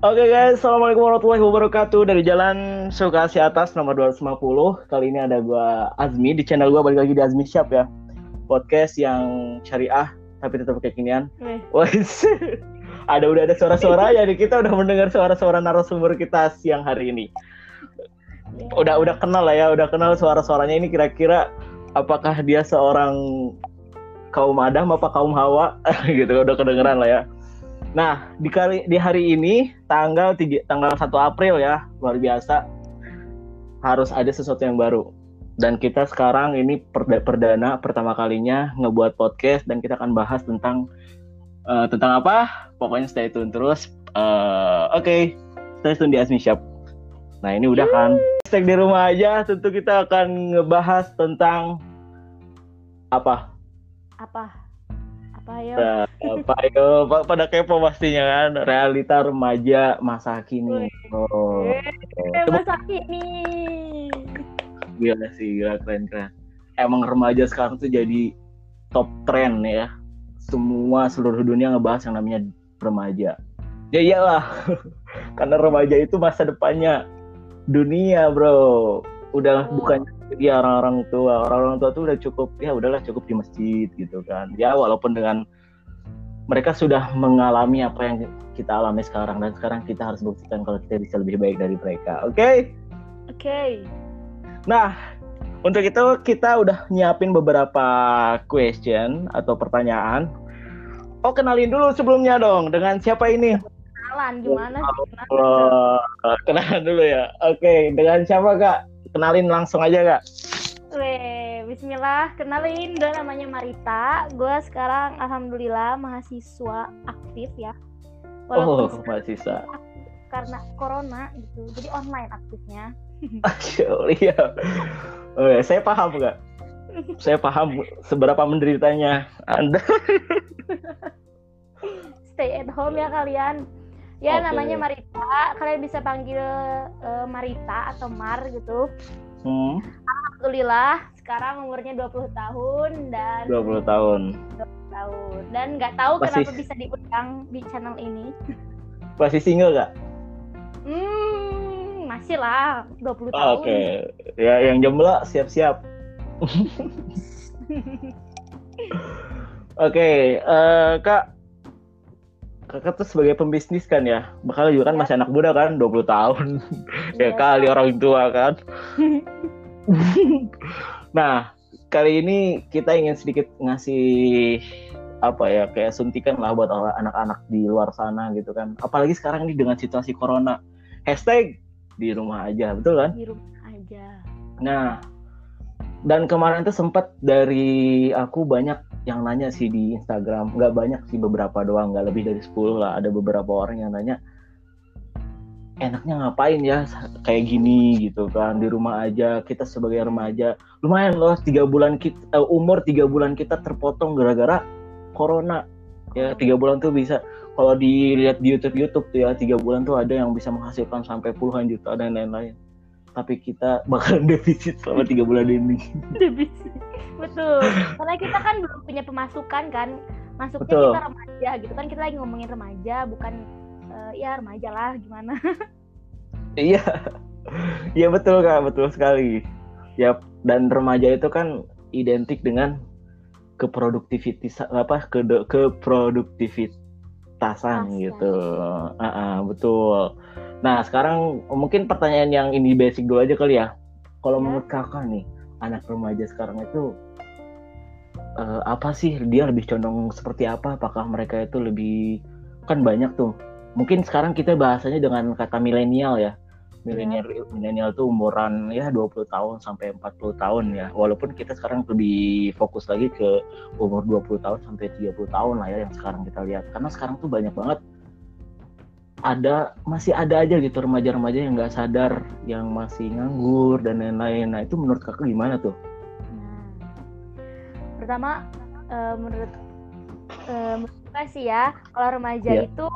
Oke guys, Assalamualaikum warahmatullahi wabarakatuh. Dari Jalan Sukasi Atas nomor 250 Kali ini ada gua Azmi. Di channel gua balik lagi di Azmi Shop ya. Podcast yang syariah Tapi tetap kekinian. Wes. Ada udah ada suara-suara. Jadi kita udah mendengar suara-suara narasumber kita siang hari ini. Udah udah kenal lah ya Udah kenal suara-suaranya. Ini kira-kira Apakah dia seorang kaum Adam apa kaum Hawa? Gitu udah kedengeran lah ya Nah, di kali di hari ini tanggal 3, tanggal 1 April ya, luar biasa. Harus ada sesuatu yang baru. Dan kita sekarang ini perda- perdana pertama kalinya ngebuat podcast dan kita akan bahas tentang eh, tentang apa? Pokoknya stay tune terus. Eh, Oke, stay tune di Asmi Shop. Nah, ini udah kan. Stay di rumah aja, tentu kita akan ngebahas tentang apa? Apa? Apa ya? Nah, apa yo Pa- pada kepo pastinya kan realita remaja masa kini. Oh, Eh, masa kini. gila sih, gila keren keren. Emang remaja sekarang tuh jadi top trend ya. Semua seluruh dunia ngebahas yang namanya remaja. Ya iyalah, karena remaja itu masa depannya dunia bro. Udah Oh. bukan jadi orang-orang tua, orang-orang tua tuh udah cukup ya udahlah cukup di masjid gitu kan. Ya walaupun dengan mereka sudah mengalami apa yang kita alami sekarang dan sekarang kita harus buktikan kalau kita bisa lebih baik dari mereka. Oke? Oke. Nah, untuk itu kita udah nyiapin beberapa question atau pertanyaan. Oh, kenalin dulu sebelumnya dong dengan siapa ini? Kenalan gimana sih? Kenalan. Oh, kenalan dulu ya. Oke, dengan siapa kak? Kenalin langsung aja kak. Weh, bismillah. Kenalin gue namanya Marita. Gue sekarang alhamdulillah mahasiswa aktif ya. Oh, Walaupun mahasiswa. karena corona gitu. Jadi online aktifnya. Iya. Oh, ya, saya paham kak. Saya paham seberapa menderitanya Anda. Stay at home ya kalian. Ya Oke. namanya Marita. Kalian bisa panggil eh, Marita atau Mar gitu. Hmm, Alhamdulillah sekarang umurnya 20 tahun dan 20 tahun. tahun dan nggak tahu Masih- kenapa bisa diundang di channel ini. Masih single kak? Hmm, masih lah 20 Oh, tahun. Oke, ya yang jomblo siap-siap. Oke, eh, kak, kakak tuh sebagai pembisnis kan ya, bakal juga kan masih anak muda kan, 20 tahun. ya Iya. kali orang tua kan. nah, kali ini kita ingin sedikit ngasih apa ya kayak suntikan lah buat anak-anak di luar sana gitu kan. Apalagi sekarang ini dengan situasi corona. Hashtag di rumah aja, betul kan? Di rumah aja. Nah, dan kemarin tuh sempat dari aku banyak yang nanya sih di Instagram, nggak banyak sih beberapa doang, nggak lebih dari 10 lah. Ada beberapa orang yang nanya, enaknya ngapain ya? Kayak gini gitu kan. Di rumah aja kita sebagai remaja. Lumayan loh tiga bulan kita eh, umur tiga bulan kita terpotong gara-gara corona. Ya tiga bulan tuh bisa. Kalau dilihat di YouTube YouTube tuh ya tiga bulan tuh ada yang bisa menghasilkan sampai puluhan juta dan lain-lain tapi kita bakalan defisit selama tiga bulan ini Betul. Karena kita kan belum punya pemasukan kan. Masuknya Betul. kita remaja gitu kan kita lagi ngomongin remaja bukan eh, ya remaja lah gimana. Iya, iya betul kak, betul sekali. Ya, dan remaja itu kan identik dengan keproduktivitas apa ke keproduktivitasan Tasan. gitu. Ah, ah, betul. Nah sekarang mungkin pertanyaan yang ini basic dulu aja kali ya. Kalau Ya. menurut kakak nih, anak remaja sekarang itu eh, apa sih dia lebih condong seperti apa? Apakah mereka itu lebih kan banyak tuh. Mungkin sekarang kita bahasanya dengan kata milenial ya. Milenial milenial tuh umuran ya 20 tahun sampai 40 tahun ya. Walaupun kita sekarang lebih fokus lagi ke umur 20 tahun sampai 30 tahun lah ya yang sekarang kita lihat. Karena sekarang tuh banyak banget ada masih ada aja gitu remaja-remaja yang nggak sadar yang masih nganggur dan lain-lain. Nah itu menurut kakak gimana tuh? Nah, pertama eh, menurut eh, menurut gue sih ya, kalau remaja Iya. itu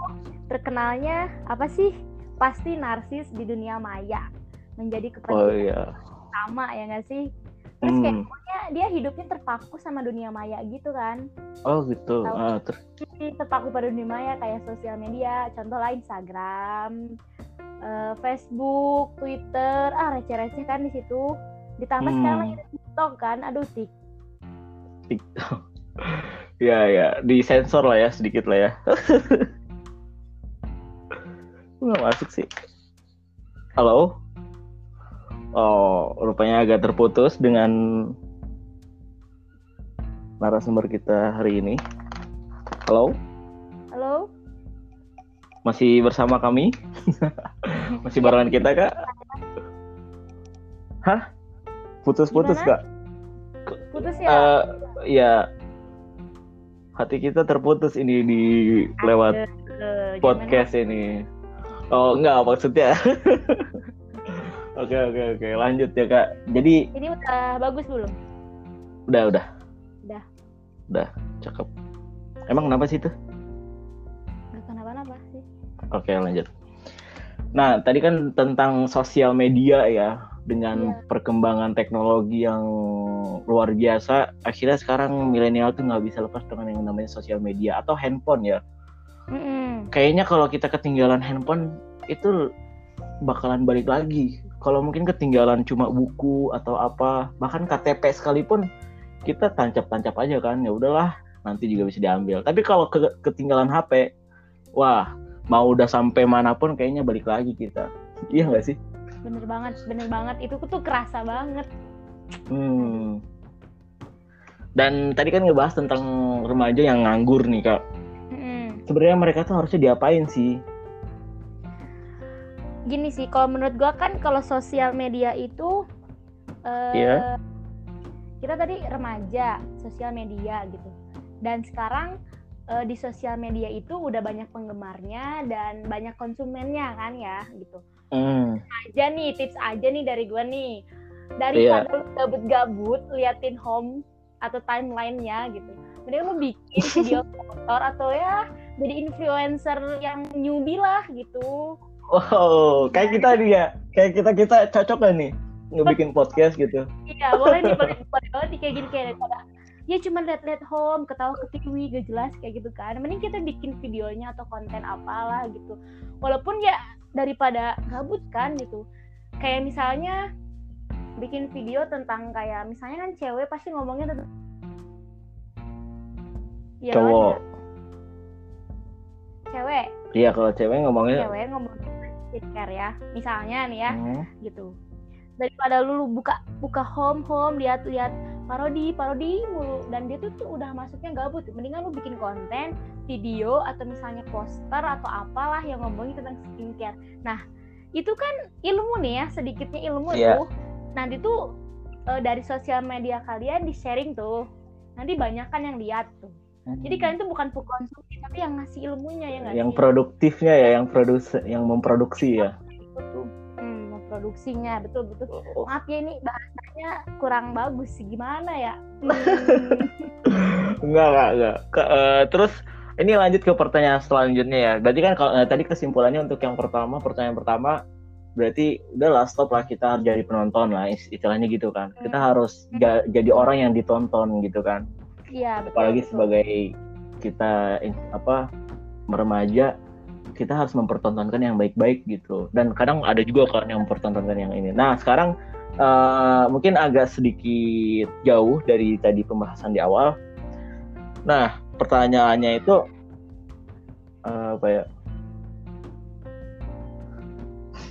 terkenalnya apa sih? Pasti narsis di dunia maya menjadi Oh kepentingan iya, utama ya nggak sih? Terus kayak Hmm. pokoknya dia hidupnya terpaku sama dunia maya gitu kan Oh gitu. Ah, ter- terpaku pada dunia maya kayak sosial media contoh lah Instagram eh, Facebook Twitter ah receh-receh kan di situ ditambah Hmm. sekarang lagi TikTok kan aduh tik TikTok. ya ya, disensor lah ya sedikit lah ya. Nggak masuk sih. Halo. Oh, rupanya agak terputus dengan narasumber kita hari ini. Halo, halo masih bersama kami? masih barengan kita kak? Hah? Putus-putus kak? putus ya Eh, ya hati kita terputus ini di lewat jangan- podcast ini. Oh enggak maksudnya. Oke oke oke lanjut ya kak. Jadi ini udah bagus belum udah udah. Udah. Udah cakep. Emang kenapa sih itu? nggak kenapa-napa sih Oke lanjut. Nah tadi kan tentang sosial media ya dengan Iya. perkembangan teknologi yang luar biasa. Akhirnya sekarang milenial tuh nggak bisa lepas dengan yang namanya sosial media atau handphone ya. Mm-mm. kayaknya kalau kita ketinggalan handphone itu bakalan balik lagi. Kalau mungkin ketinggalan cuma buku atau apa, bahkan KTP sekalipun kita tancap-tancap aja kan, ya udahlah nanti juga bisa diambil. Tapi kalau ke- ketinggalan HP, wah mau udah sampai mana pun kayaknya balik lagi kita. Iya nggak sih? bener banget bener banget itu tuh kerasa banget Hmm. Dan tadi kan ngebahas tentang remaja yang nganggur nih kak. Mm-mm. Sebenarnya mereka tuh harusnya diapain sih? Gini sih kalau menurut gua kan kalau sosial media itu eh, Iya. kita tadi remaja sosial media gitu dan sekarang eh, di sosial media itu udah banyak penggemarnya dan banyak konsumennya kan ya gitu Hmm. aja nih tips aja nih dari gua nih Iya. lu gabut-gabut liatin home atau timelinenya gitu mending lu bikin video motor atau ya jadi influencer yang newbie lah gitu Wow, kayak kita nih ya, kayak kita kita cocok gak nih ngebikin podcast gitu. Iya, boleh nih, boleh, boleh banget nih kayak gini kayak daripada ya cuma lihat-lihat home, ketawa ketiwi, gak jelas kayak gitu kan. Mending kita bikin videonya atau konten apalah gitu. Walaupun ya daripada gabut kan gitu. Kayak misalnya bikin video tentang kayak misalnya kan cewek pasti ngomongnya tentang Iya kan, Cowok. ya? Cewek, Iya kalau cewek ngomongnya. cewek ngomong skincare ya. Misalnya nih ya, Hmm. gitu daripada lu buka buka home home lihat lihat parodi parodi mulu dan dia tuh, tuh udah masuknya gabut mendingan lu bikin konten video atau misalnya poster atau apalah yang ngomongin tentang skincare nah itu kan ilmu nih ya sedikitnya ilmu Iya. tuh nanti tuh eh, dari sosial media kalian di sharing tuh nanti banyak kan yang lihat tuh jadi kalian tuh bukan konsumsi tapi yang ngasih ilmunya ya nggak yang sih? produktifnya ya, yang produksi, yang memproduksi ya. Hmm, memproduksinya betul betul Oh, maaf ya ini bahasanya kurang bagus gimana ya Hmm, enggak enggak enggak. Ke- eh, terus ini lanjut ke pertanyaan selanjutnya ya. Berarti kan kalau eh, tadi kesimpulannya untuk yang pertama, pertanyaan pertama berarti udahlah stop lah kita harus jadi penonton lah is- istilahnya gitu kan. Kita harus ja- jadi orang yang ditonton gitu kan. Iya betul apalagi betul. sebagai kita apa meremaja kita harus mempertontonkan yang baik-baik gitu. Dan kadang ada juga kan yang mempertontonkan yang ini. Nah sekarang eh, mungkin agak sedikit jauh dari tadi pembahasan di awal. Nah pertanyaannya itu eh, apa ya?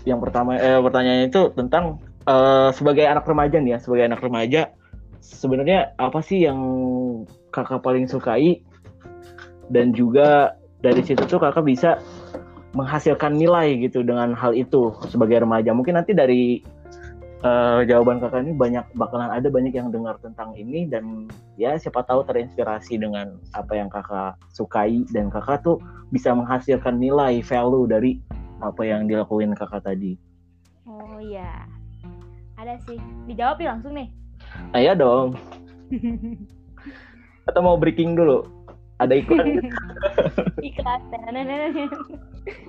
Yang pertama eh, pertanyaannya itu tentang eh, sebagai anak remaja nih ya sebagai anak remaja sebenarnya apa sih yang kakak paling sukai? Dan juga dari situ tuh kakak bisa menghasilkan nilai gitu dengan hal itu sebagai remaja. Mungkin nanti dari eh, jawaban kakak ini banyak bakalan ada banyak yang dengar tentang ini dan ya siapa tahu terinspirasi dengan apa yang kakak sukai dan kakak tuh bisa menghasilkan nilai value dari apa yang dilakuin kakak tadi. oh iya ada sih. Dijawab langsung nih Nah ya dong. Atau mau breaking dulu? Ada iklan iklan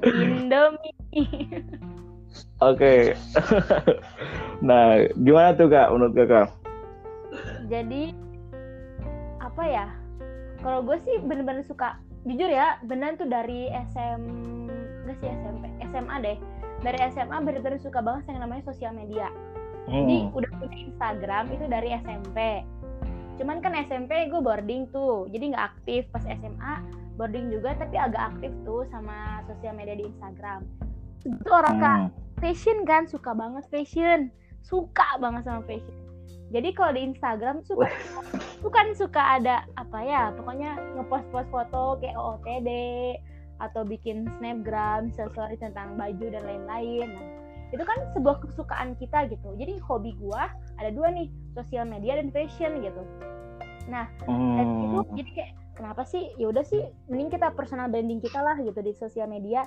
Indomie Oke. nah, gimana tuh kak menurut kakak? jadi apa ya kalau gue sih bener-bener suka jujur ya beneran tuh dari SM enggak sih SMP SMA deh dari SMA bener-bener suka banget yang namanya sosial media jadi Hmm. udah punya Instagram itu dari SMP cuman kan SMP gue boarding tuh jadi nggak aktif. Pas SMA boarding juga tapi agak aktif tuh sama sosial media di Instagram. Itu orang kak Hmm. fashion kan suka banget fashion. Suka banget sama fashion. Jadi kalau di Instagram suka bukan suka ada apa ya pokoknya ngepost-post foto kayak OOTD atau bikin snapgram sesuai tentang baju dan lain-lain. Nah, itu kan sebuah kesukaan kita gitu. Jadi hobi gua ada dua nih sosial media dan fashion gitu. Nah dan itu Hmm. jadi kayak kenapa sih? Ya udah sih mending kita personal branding kita lah gitu di sosial media.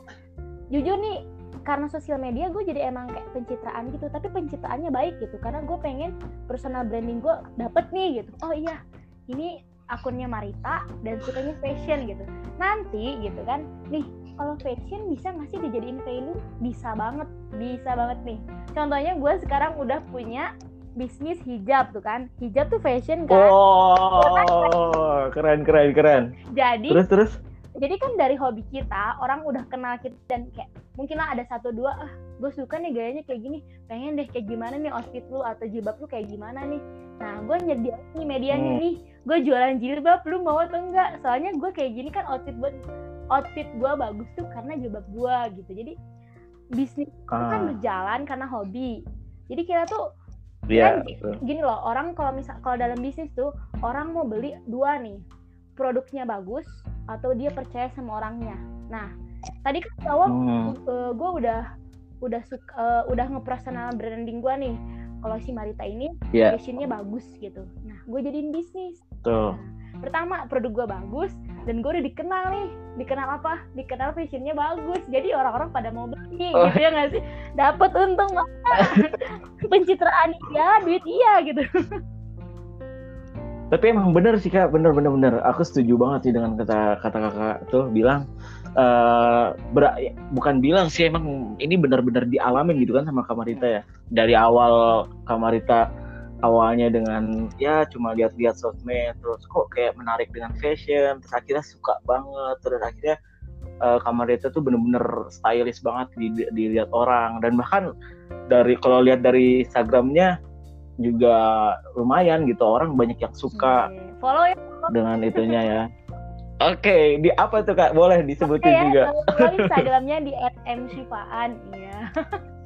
Jujur nih karena sosial media gue jadi emang kayak pencitraan gitu tapi pencitraannya baik gitu. Karena gue pengen personal branding gue dapet nih gitu. Oh iya ini akunnya Marita dan sukanya fashion gitu. Nanti gitu kan nih kalau fashion bisa nggak sih dijadiin value bisa banget bisa banget nih. Contohnya gue sekarang udah punya bisnis hijab tuh kan. Hijab tuh fashion kan? Oh, keren keren keren. jadi Terus terus. jadi kan dari hobi kita orang udah kenal kita dan kayak mungkin lah ada satu dua ah gue suka nih gayanya kayak gini. Pengen deh kayak gimana nih outfit lu atau jilbab lu kayak gimana nih? Nah gue nyediain nih medianya Hmm. nih gue jualan jilbab lu mau atau enggak? Soalnya gue kayak gini kan outfit buat outfit gue bagus tuh karena jilbab gue gitu. Jadi bisnis itu kan Ah, berjalan karena hobi. Jadi kita tuh iya. kan gini loh orang kalau misal kalau dalam bisnis tuh orang mau beli dua nih produknya bagus atau dia percaya sama orangnya. Nah tadi kan awal Hmm. gue udah udah suka eh, udah ngepersonal branding gue nih. Kalau si Marita ini Iya, fashionnya bagus gitu. Nah gue jadiin bisnis. Tuh. Pertama produk gue bagus dan gue udah dikenal nih dikenal apa dikenal fashionnya bagus jadi orang-orang pada mau beli Oh. gitu ya nggak sih dapat untung pencitraan iya duit iya gitu Tapi emang bener sih kak, bener bener bener. Aku setuju banget sih dengan kata kata kakak tuh bilang. eh ber- bukan bilang sih emang ini benar-benar dialamin gitu kan sama Kamarita ya. Dari awal Kamarita awalnya dengan ya cuma lihat-lihat sosmed terus kok kayak menarik dengan fashion terus akhirnya suka banget terus akhirnya eh, Kamarita tuh bener-bener stylish banget di- dilihat orang dan bahkan dari kalau lihat dari Instagramnya juga lumayan gitu orang banyak yang suka Oke. follow ya dengan itunya ya. Oke, di apa tuh kak? Boleh disebutin Oke ya juga. follow instagramnya di @mshifaan iya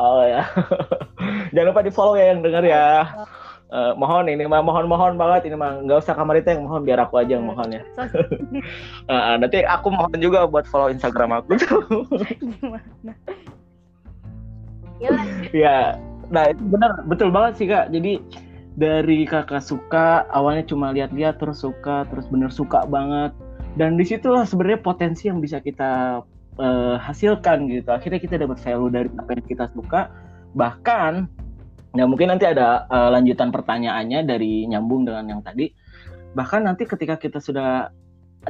Oh ya. Jangan lupa di follow ya yang denger ya. Eh, mohon ini mah mohon mohon banget ini mah nggak usah kamarita yang mohon biar aku aja yang mohon ya. Eh, nanti aku mohon juga buat follow Instagram aku gimana ya, nah itu benar betul banget sih kak. Jadi dari kakak suka awalnya cuma lihat-lihat terus suka terus bener suka banget dan di situlah sebenarnya potensi yang bisa kita eh, hasilkan gitu. Akhirnya kita dapat value dari apa yang kita suka. Bahkan nah mungkin nanti ada eh, lanjutan pertanyaannya dari nyambung dengan yang tadi. Bahkan nanti ketika kita sudah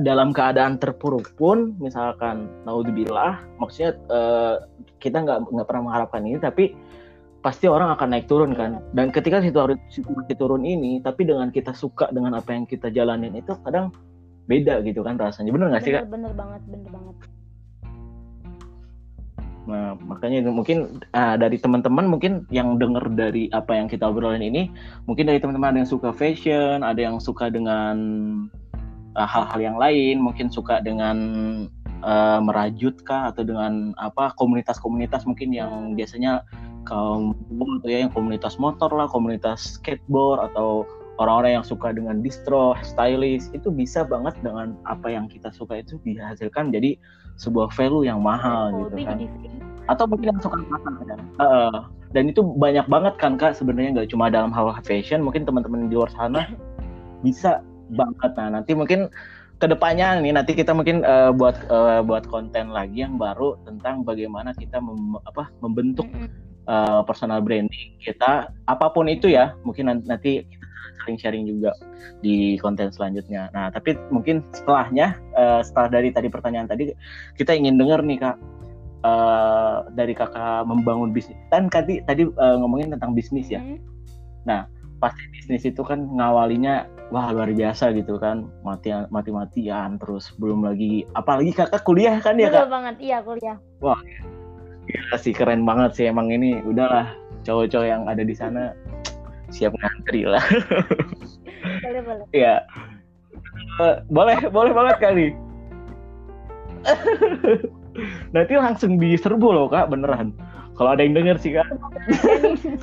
dalam keadaan terpuruk pun misalkan naudzubillah maksudnya eh, kita nggak nggak pernah mengharapkan ini tapi pasti orang akan naik turun kan. Dan ketika situasi situasi turun ini tapi dengan kita suka dengan apa yang kita jalanin itu kadang beda gitu kan rasanya. Bener nggak sih kak? bener banget bener banget Nah makanya itu mungkin ah, dari teman-teman mungkin yang denger dari apa yang kita obrolin ini mungkin dari teman-teman ada yang suka fashion ada yang suka dengan ah, hal-hal yang lain mungkin suka dengan eh, merajut kah atau dengan apa komunitas-komunitas mungkin yang biasanya kaum atau ya yang komunitas motor lah komunitas skateboard atau orang-orang yang suka dengan distro stylist itu bisa banget dengan apa yang kita suka itu dihasilkan. Jadi sebuah value yang mahal gitu hobi kan. Atau mungkin yang suka makan kan. Heeh. dan itu banyak banget kan kak sebenarnya nggak cuma dalam hal fashion mungkin teman-teman di luar sana bisa banget. Nah nanti mungkin ke depannya nih nanti kita mungkin eh, buat eh, buat konten lagi yang baru tentang bagaimana kita mem- apa membentuk eh, personal branding kita apa pun itu ya. Mungkin nan- nanti kita sharing-sharing juga di konten selanjutnya. Nah tapi mungkin setelahnya eh, setelah dari tadi pertanyaan tadi kita ingin dengar nih kak eh, dari kakak membangun bisnis kan tadi tadi eh, ngomongin tentang bisnis ya. Mm. pasti bisnis itu kan ngawalinya wah luar biasa gitu kan mati mati matian terus belum lagi apalagi kakak kuliah kan ya Betul kak banget, iya kuliah. Gila sih keren banget sih emang ini udahlah cowok-cowok yang ada di sana siap ngantri lah. Boleh, boleh. ya Eh, boleh boleh banget kali nanti langsung diserbu loh kak beneran. Kalau ada yang denger sih kak.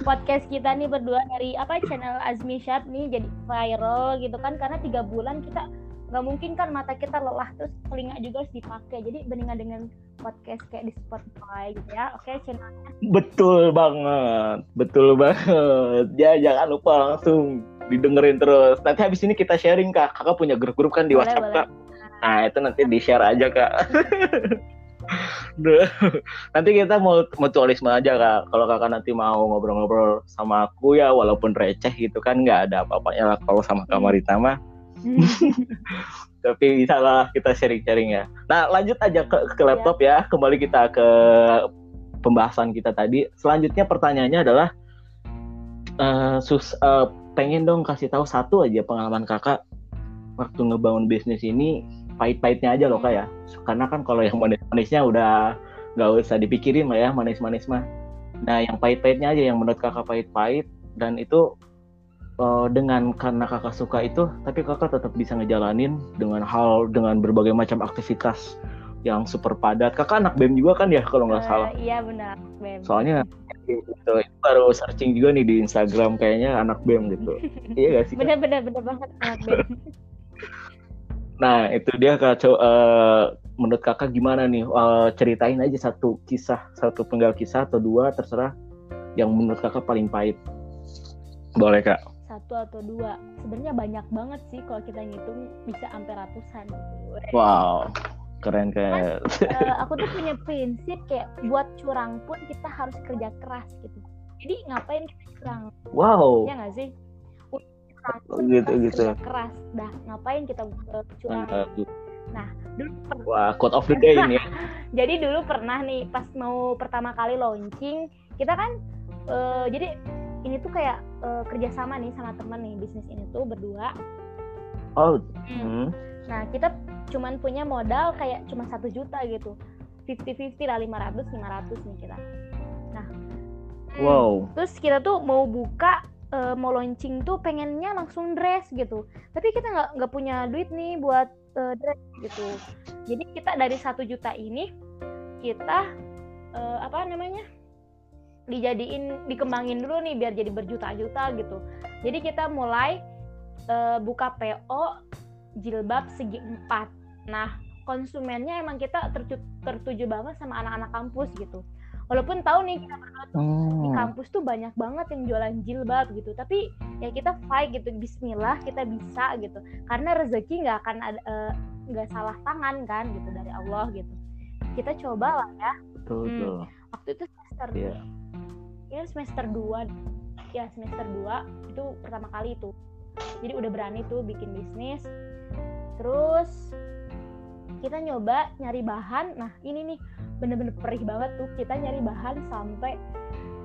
Podcast kita nih berdua dari apa channel Azmi Shab nih jadi viral gitu kan. Karena tiga bulan kita nggak mungkin kan mata kita lelah terus telinga juga harus dipakai. Jadi bandingan dengan podcast kayak di Spotify gitu ya. Oke channel betul banget betul banget. Ya jangan lupa langsung didengerin terus. Nanti habis ini kita sharing kak. Kakak punya grup-grup kan di Boleh, WhatsApp boleh. kak. Nah itu nanti di share aja kak. Nanti kita mau mutualisme aja kak. Kalau kakak nanti mau ngobrol-ngobrol sama aku ya walaupun receh gitu kan nggak ada apa-apanya lah. Kalau sama Kak Marita mah tapi bisa lah kita sharing-sharing ya. Nah lanjut aja ke, ke laptop ya. Kembali kita ke pembahasan kita tadi. Selanjutnya pertanyaannya adalah eh, sus eh, pengen dong kasih tahu satu aja pengalaman kakak waktu ngebangun bisnis ini pahit-pahitnya aja loh kak ya. Karena kan kalau yang manis-manisnya udah nggak usah dipikirin lah ya manis-manis mah. Nah yang pahit-pahitnya aja yang menurut kakak pahit-pahit dan itu eh, dengan karena kakak suka itu tapi kakak tetap bisa ngejalanin dengan hal dengan berbagai macam aktivitas yang super padat. Kakak anak bem juga kan ya kalau nggak salah? Eh, iya benar Bem. soalnya gitu, itu baru searching juga nih di Instagram kayaknya anak bem gitu. Iya gak sih benar benar benar banget anak Bem. nah itu dia kak. Co- eh, menurut kakak gimana nih? Eh, ceritain aja satu kisah satu penggal kisah atau dua terserah yang menurut kakak paling pahit. Boleh kak satu atau dua. Sebenarnya banyak banget sih kalau kita ngitung bisa sampai ratusan. Wow keren keren. Eh, aku tuh punya prinsip kayak buat curang pun kita harus kerja keras gitu. Jadi ngapain kita curang? Wow. Ya nggak sih? Curang pun Gitu, kita gitu. kerja keras. Dah ngapain kita eh, curang? Mantap. dulu per- wah quote of the day ini ya. jadi dulu pernah nih pas mau pertama kali launching kita kan eh, jadi ini tuh kayak eh, kerjasama nih sama temen nih bisnis ini tuh berdua oh hmm. Nah, kita cuman punya modal kayak cuma satu juta gitu. 50-50 lah, 500, 500 nih kita. Nah, hmm, wow terus kita tuh mau buka, eh, mau launching tuh pengennya langsung dress gitu. Tapi kita nggak nggak punya duit nih buat eh, dress gitu. Jadi kita dari satu juta ini, kita eh, apa namanya? Dijadiin dikembangin dulu nih biar jadi berjuta-juta gitu. Jadi kita mulai eh, buka PO jilbab segi empat. Nah, konsumennya emang kita tertu- tertuju banget sama anak-anak kampus gitu. Walaupun tahu nih kita berdua tuh di Hmm. kampus tuh banyak banget yang jualan jilbab gitu, tapi ya kita fight gitu, Bismillah kita bisa gitu. Karena rezeki nggak akan ada eh, nggak salah tangan kan gitu dari Allah gitu. Kita coba lah ya. betul Hmm. betul Waktu itu semester Iya. Ya semester 2 ya semester 2 itu pertama kali itu. Jadi udah berani tuh bikin bisnis. Terus kita nyoba nyari bahan. Nah ini nih bener-bener perih banget tuh kita nyari bahan sampai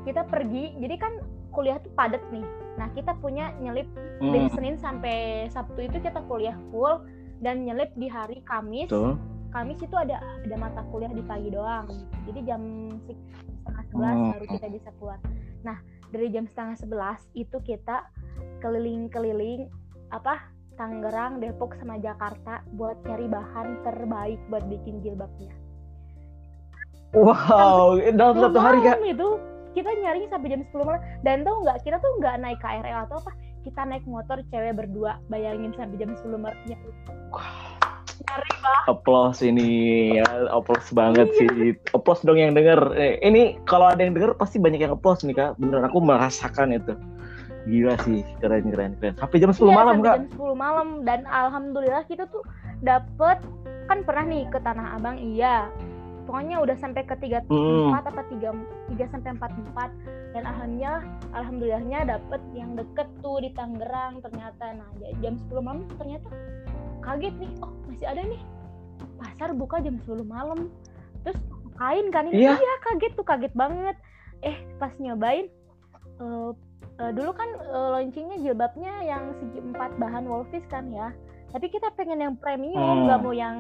kita pergi. Jadi kan kuliah tuh padat nih. Nah kita punya nyelip dari Hmm, Senin sampai Sabtu itu kita kuliah full dan nyelip di hari Kamis. Betul Kamis itu ada ada mata kuliah di pagi doang. Jadi jam setengah sebelas Hmm. baru kita bisa keluar. Nah dari jam setengah sebelas itu kita keliling-keliling apa Tangerang, Depok sama Jakarta buat nyari bahan terbaik buat bikin jilbabnya. wow dalam 10 satu hari kak malam itu kita nyari sampai jam 10 malam dan tahu nggak kita tuh nggak naik KRL atau apa kita naik motor cewek berdua bayangin sampai jam 10 malam applause ini ya applause banget Iya. sih applause dong yang denger. Eh, ini kalau ada yang denger pasti banyak yang applause nih kak. Bener aku merasakan itu. Gila sih keren keren keren. Sampai jam 10 Iya, malam kak. jam 10 malam. Dan alhamdulillah kita tuh dapet kan pernah nih ke Tanah Abang iya. Pokoknya udah sampai ke tiga Hmm. empat apa tiga tiga sampai empat empat. Dan alhamdulillah alhamdulillahnya dapet yang deket tuh di Tangerang ternyata. Nah jam 10 malam ternyata kaget nih oh masih ada nih. Pasar buka jam 10 malam. Terus kain kan ini? Iya. iya kaget tuh kaget banget. Eh pas nyobain eh, uh, dulu kan uh, launchingnya jilbabnya yang segi empat bahan wolfish kan ya. Tapi kita pengen yang premium nggak hmm. mau yang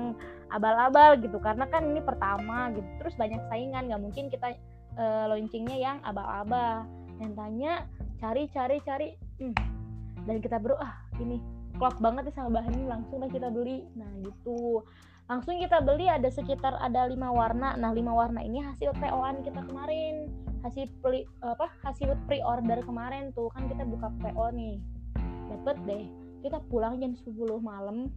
abal-abal gitu. Karena kan ini pertama gitu. Terus banyak saingan nggak mungkin kita uh, launchingnya yang abal-abal. Dan tanya cari cari cari. Hmm. dan kita bro ah ini klop banget ya sama bahan ini langsung lah kita beli. Nah gitu. Langsung kita beli ada sekitar ada lima warna. Nah lima warna ini hasil PO-an kita kemarin. Hasil pre apa hasil pre-order kemarin tuh. Kan kita buka PO nih. Dapet deh. Kita pulang jam 10 malam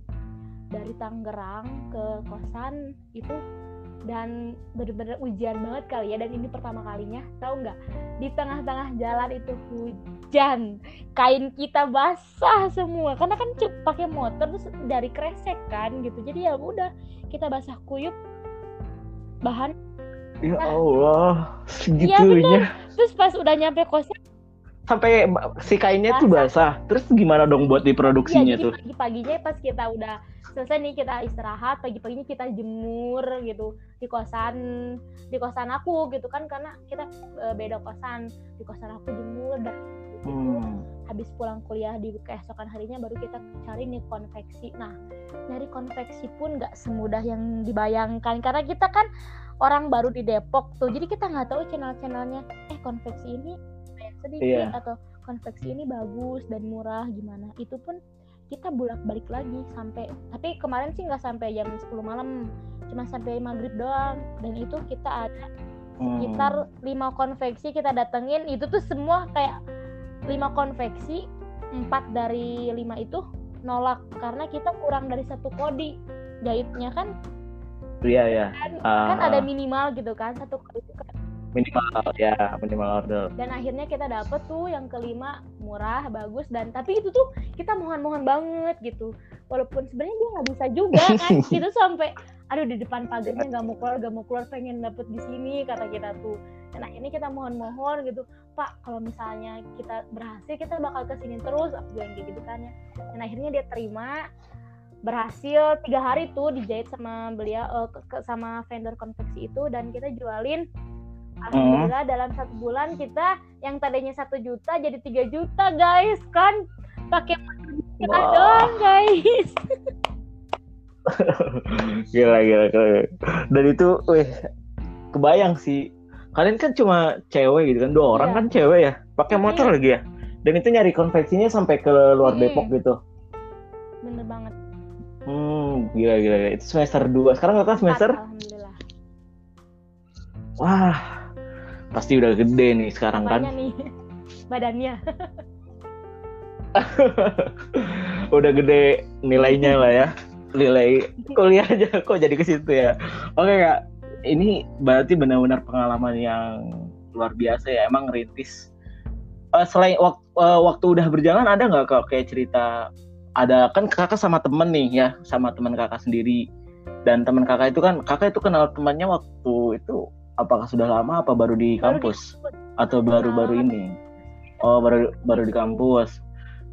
dari Tangerang ke kosan itu dan bener-bener ujian banget kali ya dan ini pertama kalinya tahu nggak? Di tengah-tengah jalan itu hujan kain kita basah semua. Karena kan pakai motor terus dari kresek kan gitu. Jadi ya udah kita basah kuyup bahan. Ya Allah segitunya. Ya, terus pas udah nyampe kosan sampai si kainnya basah. tuh basah. Terus gimana dong buat diproduksinya ya, tuh? pagi-paginya pas kita udah selesai nih kita istirahat pagi-paginya kita jemur gitu di kosan di kosan aku gitu kan karena kita e, beda kosan. Di kosan aku jemur dan hmm. habis pulang kuliah di keesokan harinya baru kita cari nih konveksi. Nah nyari konveksi pun nggak semudah yang dibayangkan karena kita kan orang baru di Depok tuh jadi kita nggak tahu channel-channelnya. Eh konveksi ini sedikit yeah. atau konveksi ini bagus dan murah gimana. Itu pun kita bolak balik lagi sampai tapi kemarin sih nggak sampai jam 10 malam cuma sampai maghrib doang. Dan itu kita ada sekitar hmm. lima konveksi kita datengin. Itu tuh semua kayak lima konveksi empat dari lima itu nolak karena kita kurang dari satu kodi jahitnya kan. Iya ya kan, uh, kan ada minimal gitu kan satu kodi kan minimal ya minimal order. Dan akhirnya kita dapet tuh yang kelima murah bagus dan tapi itu tuh kita mohon-mohon banget gitu. Walaupun sebenarnya dia nggak bisa juga kan itu sampai aduh di depan pagarnya nggak mau keluar nggak mau keluar pengen dapet di sini kata kita tuh. Dan akhirnya kita mohon-mohon gitu pak kalau misalnya kita berhasil kita bakal ke sini terus aku bilang kayak gitu kan ya. Dan akhirnya dia terima berhasil. Tiga hari tuh dijahit sama beliau uh, sama vendor konveksi itu dan kita jualin Alhamdulillah hmm. dalam satu bulan kita yang tadinya satu juta jadi tiga juta guys kan pakai kita wow. doang guys. gila, gila gila dan itu weh kebayang sih kalian kan cuma cewek gitu kan dua orang yeah. kan cewek ya pakai motor yeah. lagi ya dan itu nyari konveksinya sampai ke luar hmm. Depok gitu bener banget hmm gila gila, gila. itu semester dua sekarang kakak semester Alhamdulillah wah pasti udah gede nih sekarang kan? Nih badannya. Udah gede nilainya lah ya. Nilai kuliah aja kok jadi ke situ ya? Oke kak. Ini berarti benar-benar pengalaman yang luar biasa ya. Emang rintis. Uh, selain wak uh, waktu udah berjalan ada nggak kak kayak cerita? Ada kan kakak sama temen nih ya sama teman kakak sendiri. Dan teman kakak itu kan kakak itu kenal temannya waktu itu apakah sudah lama apa baru di kampus baru di atau baru-baru ini? Oh baru baru di kampus.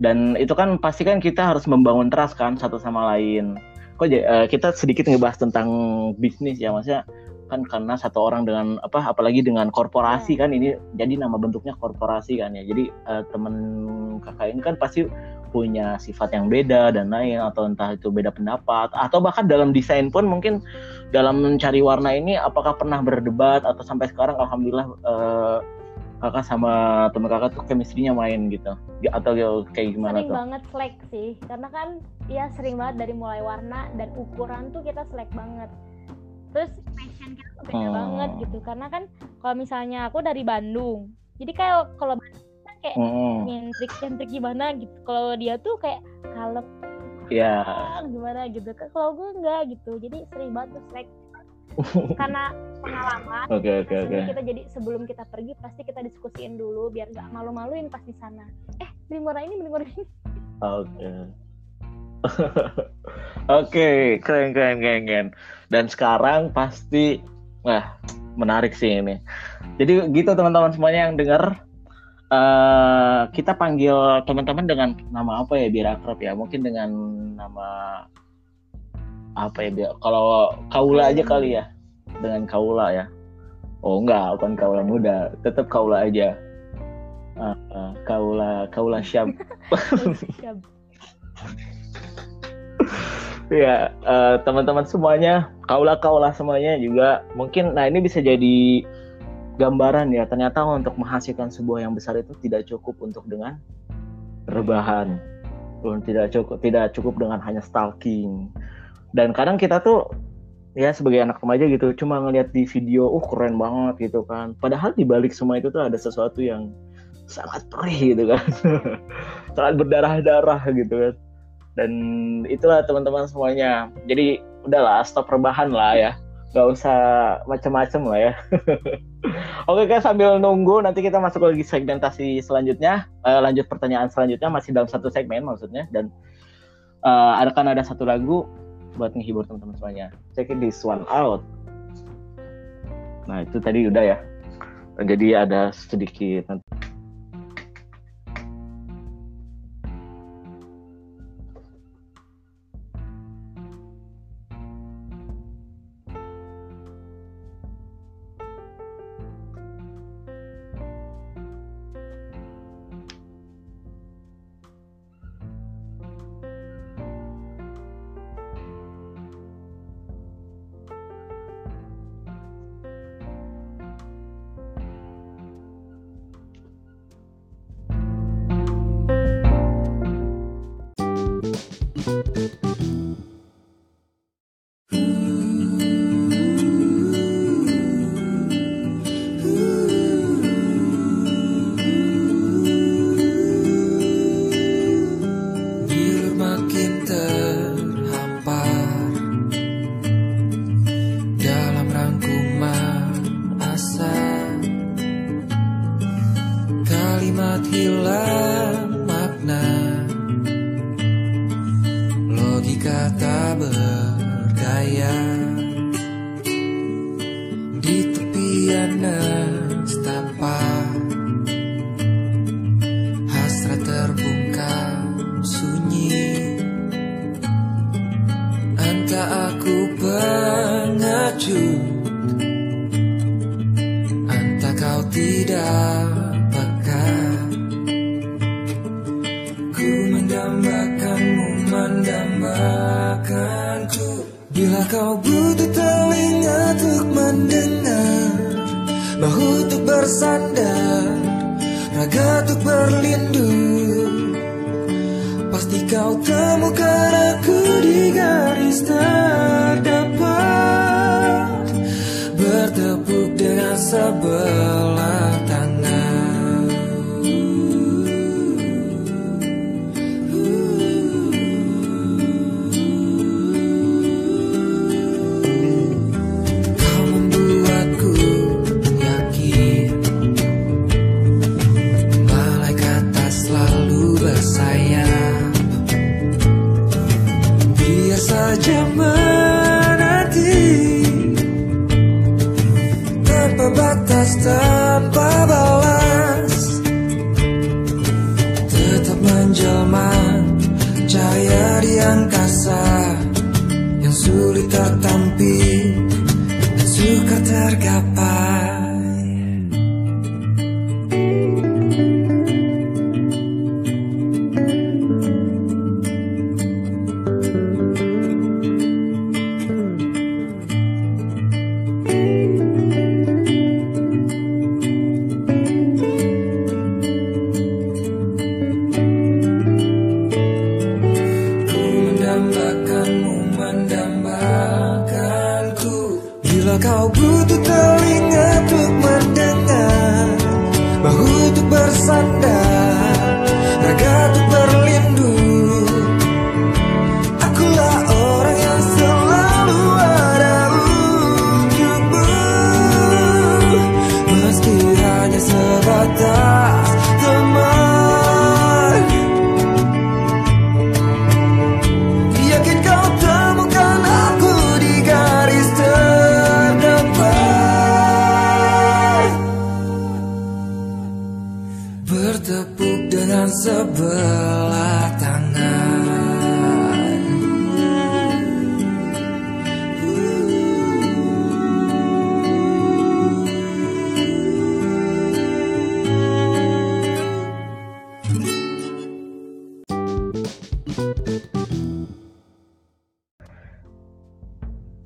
Dan itu kan pasti kan kita harus membangun trust kan satu sama lain. Kok uh, kita sedikit ngebahas tentang bisnis ya maksudnya kan karena satu orang dengan apa apalagi dengan korporasi kan ini jadi nama bentuknya korporasi kan ya. Jadi uh, temen kakak ini kan pasti punya sifat yang beda dan lain atau entah itu beda pendapat atau bahkan dalam desain pun mungkin dalam mencari warna ini apakah pernah berdebat atau sampai sekarang alhamdulillah uh, kakak sama teman kakak tuh chemistry-nya main gitu. Atau kayak gimana sering tuh? banget selek sih karena kan ya sering banget dari mulai warna dan ukuran tuh kita selek banget terus fashion kita tuh beda hmm. banget gitu karena kan kalau misalnya aku dari Bandung jadi kayak kalau kayak mm. nyentrik nyentrik gimana gitu kalau dia tuh kayak kalem ya yeah. gimana gitu kalau gue enggak gitu jadi sering banget tuh like karena pengalaman okay, okay, okay. kita jadi sebelum kita pergi pasti kita diskusiin dulu biar nggak malu-maluin pas di sana eh beli ini beli ini oke okay. Oke, keren, keren, keren, keren. Dan sekarang pasti, wah, menarik sih ini. Jadi gitu teman-teman semuanya yang dengar, uh, kita panggil teman-teman dengan nama apa ya biar akrab ya mungkin dengan nama apa ya biar kalau kaula aja kali ya dengan kaula ya oh enggak bukan kaula muda tetap kaula aja uh, uh, kaula kaula Siap. ya eh, teman-teman semuanya kaula kaula semuanya juga. Mungkin nah ini bisa jadi gambaran ya ternyata untuk menghasilkan sebuah yang besar itu tidak cukup untuk dengan rebahan. Tidak cukup tidak cukup dengan hanya stalking. Dan kadang kita tuh ya sebagai anak remaja gitu cuma ngelihat di video uh keren banget gitu kan. Padahal di balik semua itu tuh ada sesuatu yang sangat perih gitu kan. Sangat berdarah-darah gitu kan dan itulah teman-teman semuanya. Jadi udahlah stop rebahan lah ya. Nggak usah macam-macam lah ya. Oke kan sambil nunggu nanti kita masuk lagi segmentasi selanjutnya. Eh, lanjut pertanyaan selanjutnya masih dalam satu segmen maksudnya. Dan eh, ada kan ada satu lagu buat menghibur teman-teman semuanya. Check it this one out. Nah itu tadi udah ya. Jadi ada sedikit Bila Bertepuk dengan sebelah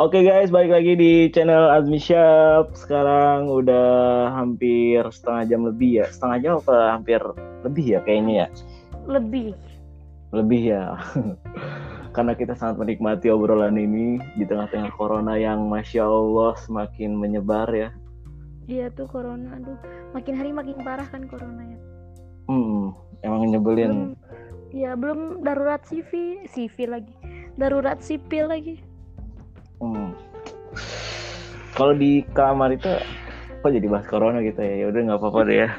Oke guys, balik lagi di channel Azmi Shop. Sekarang udah hampir setengah jam lebih ya. Setengah jam apa hampir lebih ya kayaknya ya. Lebih. Lebih ya. Karena kita sangat menikmati obrolan ini di tengah-tengah corona yang masya Allah semakin menyebar ya. Iya tuh corona, aduh. Makin hari makin parah kan corona ya. Hmm, emang Belum, nyebelin. ya belum darurat CV, CV lagi. Darurat sipil lagi. Hmm. Kalau di kamar itu kok jadi bahas corona gitu ya? Ya udah nggak apa-apa deh ya.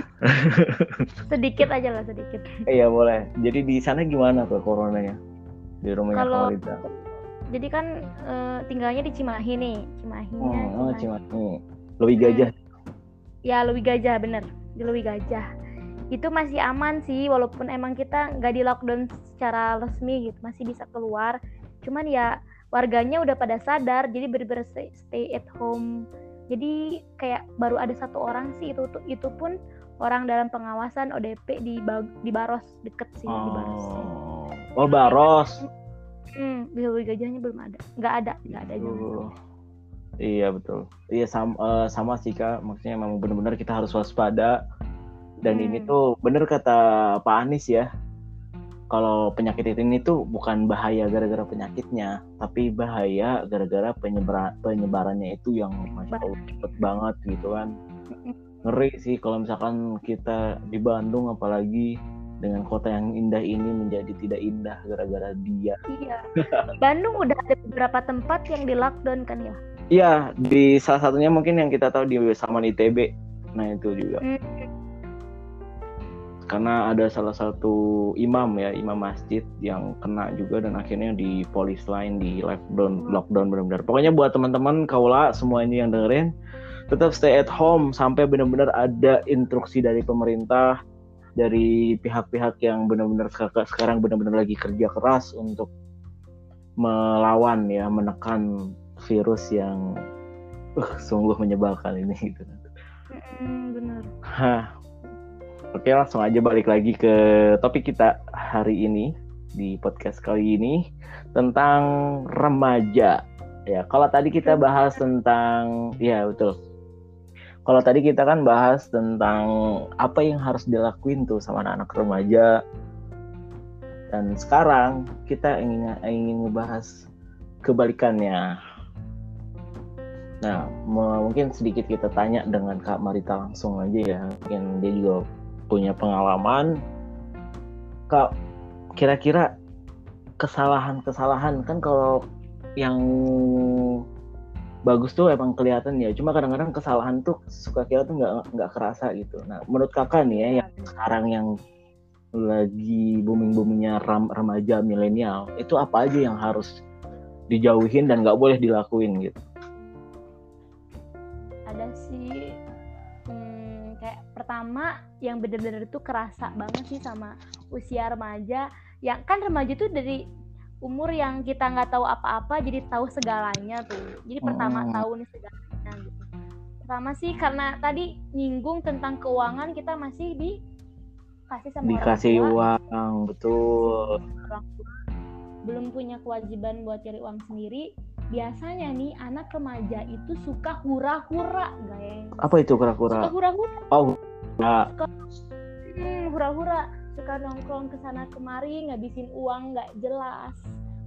Sedikit aja lah, sedikit. Iya boleh. Jadi di sana gimana tuh coronanya? Di rumahnya Kalau- Kamarita. Jadi kan eh, tinggalnya di Cimahi nih. Cimahinya. Hmm, oh, Cimahi. Cimahi. Lebih gajah. Ya Lewi Gajah bener di Lewi Gajah itu masih aman sih walaupun emang kita nggak di lockdown secara resmi gitu masih bisa keluar cuman ya warganya udah pada sadar jadi bener-bener stay, stay at home jadi kayak baru ada satu orang sih itu itu pun orang dalam pengawasan ODP di di Baros deket sih di Baros Oh. oh, Baros. hmm, di Lewi Gajahnya belum ada nggak ada nggak ada juga Tuh. Iya betul. Iya sama, eh, sama sih kak. Maksudnya memang benar-benar kita harus waspada. Dan ini Hmm. tuh bener kata Pak Anies ya. Kalau penyakit ini tuh bukan bahaya gara-gara penyakitnya, tapi bahaya gara-gara penyebaran penyebarannya itu yang masya Allah cepet banget gitu kan. Ngeri sih kalau misalkan kita di Bandung apalagi dengan kota yang indah ini menjadi tidak indah gara-gara dia. iya Bandung udah ada beberapa tempat yang di lockdown kan ya Iya, di salah satunya mungkin yang kita tahu di Saman ITB. Nah, itu juga. Hmm. Karena ada salah satu imam ya, imam masjid yang kena juga dan akhirnya di polis lain di lockdown, lockdown benar-benar. Pokoknya buat teman-teman kaula semuanya yang dengerin tetap stay at home sampai benar-benar ada instruksi dari pemerintah dari pihak-pihak yang benar-benar seka- sekarang benar-benar lagi kerja keras untuk melawan ya menekan virus yang uh, sungguh menyebalkan ini gitu. Hmm, bener Hah. Oke langsung aja balik lagi ke topik kita hari ini di podcast kali ini tentang remaja. Ya kalau tadi kita bahas tentang ya betul. Kalau tadi kita kan bahas tentang apa yang harus dilakuin tuh sama anak-anak remaja. Dan sekarang kita ingin ingin ngebahas kebalikannya. Nah, mungkin sedikit kita tanya dengan Kak Marita langsung aja ya. Mungkin dia juga punya pengalaman. Kak, kira-kira kesalahan-kesalahan kan kalau yang bagus tuh emang kelihatan ya. Cuma kadang-kadang kesalahan tuh suka kira tuh nggak nggak kerasa gitu. Nah, menurut kakak nih ya, yang sekarang yang lagi booming-boomingnya ram- remaja milenial, itu apa aja yang harus dijauhin dan nggak boleh dilakuin gitu? ada sih pertama yang bener-bener tuh kerasa banget sih sama usia remaja. Yang kan remaja tuh dari umur yang kita nggak tahu apa-apa jadi tahu segalanya tuh. Jadi pertama Hmm. tahu nih segalanya gitu. Pertama sih karena tadi nyinggung tentang keuangan kita masih dikasih sama orang Dikasih tua, uang, betul. orang tua belum punya kewajiban buat cari uang sendiri. Biasanya nih anak remaja itu suka hura-hura guys. Apa itu suka kura-kura? hura-hura. Oh, nah, hmm, hura-hura. Suka nongkrong ke sana kemari ngabisin uang nggak jelas.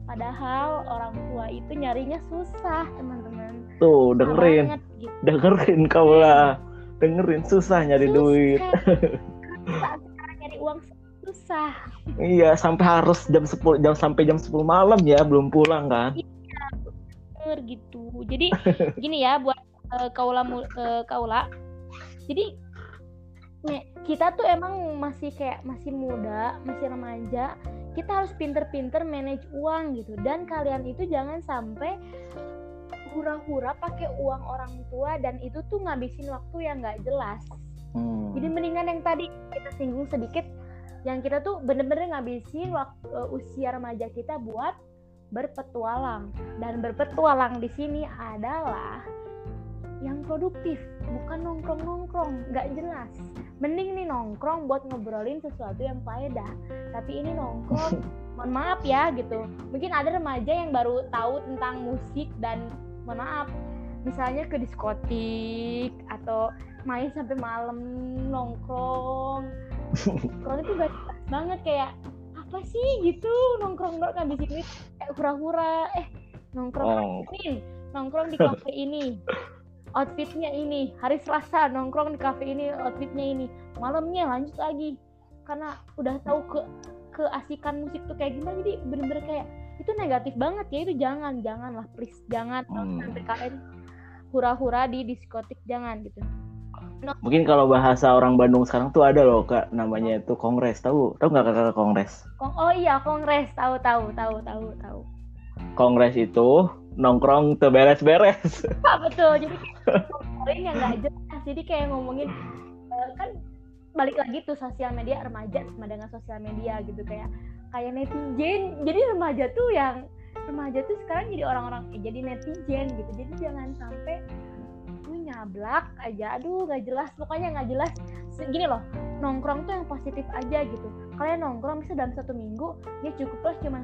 Padahal orang tua itu nyarinya susah teman-teman. Tuh dengerin, banget, gitu. dengerin kau lah, dengerin susah nyari Susah. duit. Nyari uang susah? Iya, sampai harus jam 10 jam sampai jam 10 malam ya belum pulang kan? bener gitu. Jadi gini ya buat eh, kaula eh, kaula. Jadi kita tuh emang masih kayak masih muda masih remaja kita harus pinter-pinter manage uang gitu. Dan kalian itu jangan sampai hura-hura pakai uang orang tua dan itu tuh ngabisin waktu yang nggak jelas. Hmm. jadi mendingan yang tadi kita singgung sedikit yang kita tuh bener-bener ngabisin waktu usia remaja kita buat berpetualang. Dan berpetualang di sini adalah yang produktif bukan nongkrong-nongkrong nggak jelas. Mending nih nongkrong buat ngobrolin sesuatu yang faedah. Tapi ini nongkrong mohon maaf ya gitu. Mungkin ada remaja yang baru tahu tentang musik dan mohon maaf. Misalnya ke diskotik atau main sampai malam nongkrong. Nongkrong itu gak banget kayak apa sih? gitu. Nongkrong doang ngabisin duit kayak hura-hura. Eh nongkrong Oh. ini nongkrong di kafe ini outfitnya ini hari Selasa nongkrong di kafe ini outfitnya ini malamnya lanjut lagi karena udah tahu ke keasikan musik tuh kayak gimana jadi bener-bener kayak itu negatif banget ya itu jangan jangan lah please jangan Hmm. sampai kalian hura-hura di diskotik jangan gitu Mungkin kalau bahasa orang Bandung sekarang tuh ada loh kak, namanya itu kongres. Tahu? Tahu nggak kakak kongres? Kong- oh iya kongres tahu tahu tahu tahu tahu Kongres itu nongkrong terberes-beres. Pak betul. Jadi ngomongin yang nggak jelas. Jadi kayak ngomongin eh, kan balik lagi tuh sosial media remaja sama dengan sosial media gitu. Kayak kayak netizen. Jadi remaja tuh yang remaja tuh sekarang jadi orang-orang eh, jadi netizen gitu. Jadi jangan sampai lu nyablak aja. Aduh nggak jelas. Pokoknya nggak jelas. Gini loh nongkrong tuh yang positif aja gitu. Kalian nongkrong bisa dalam satu minggu ya cukup lah cuma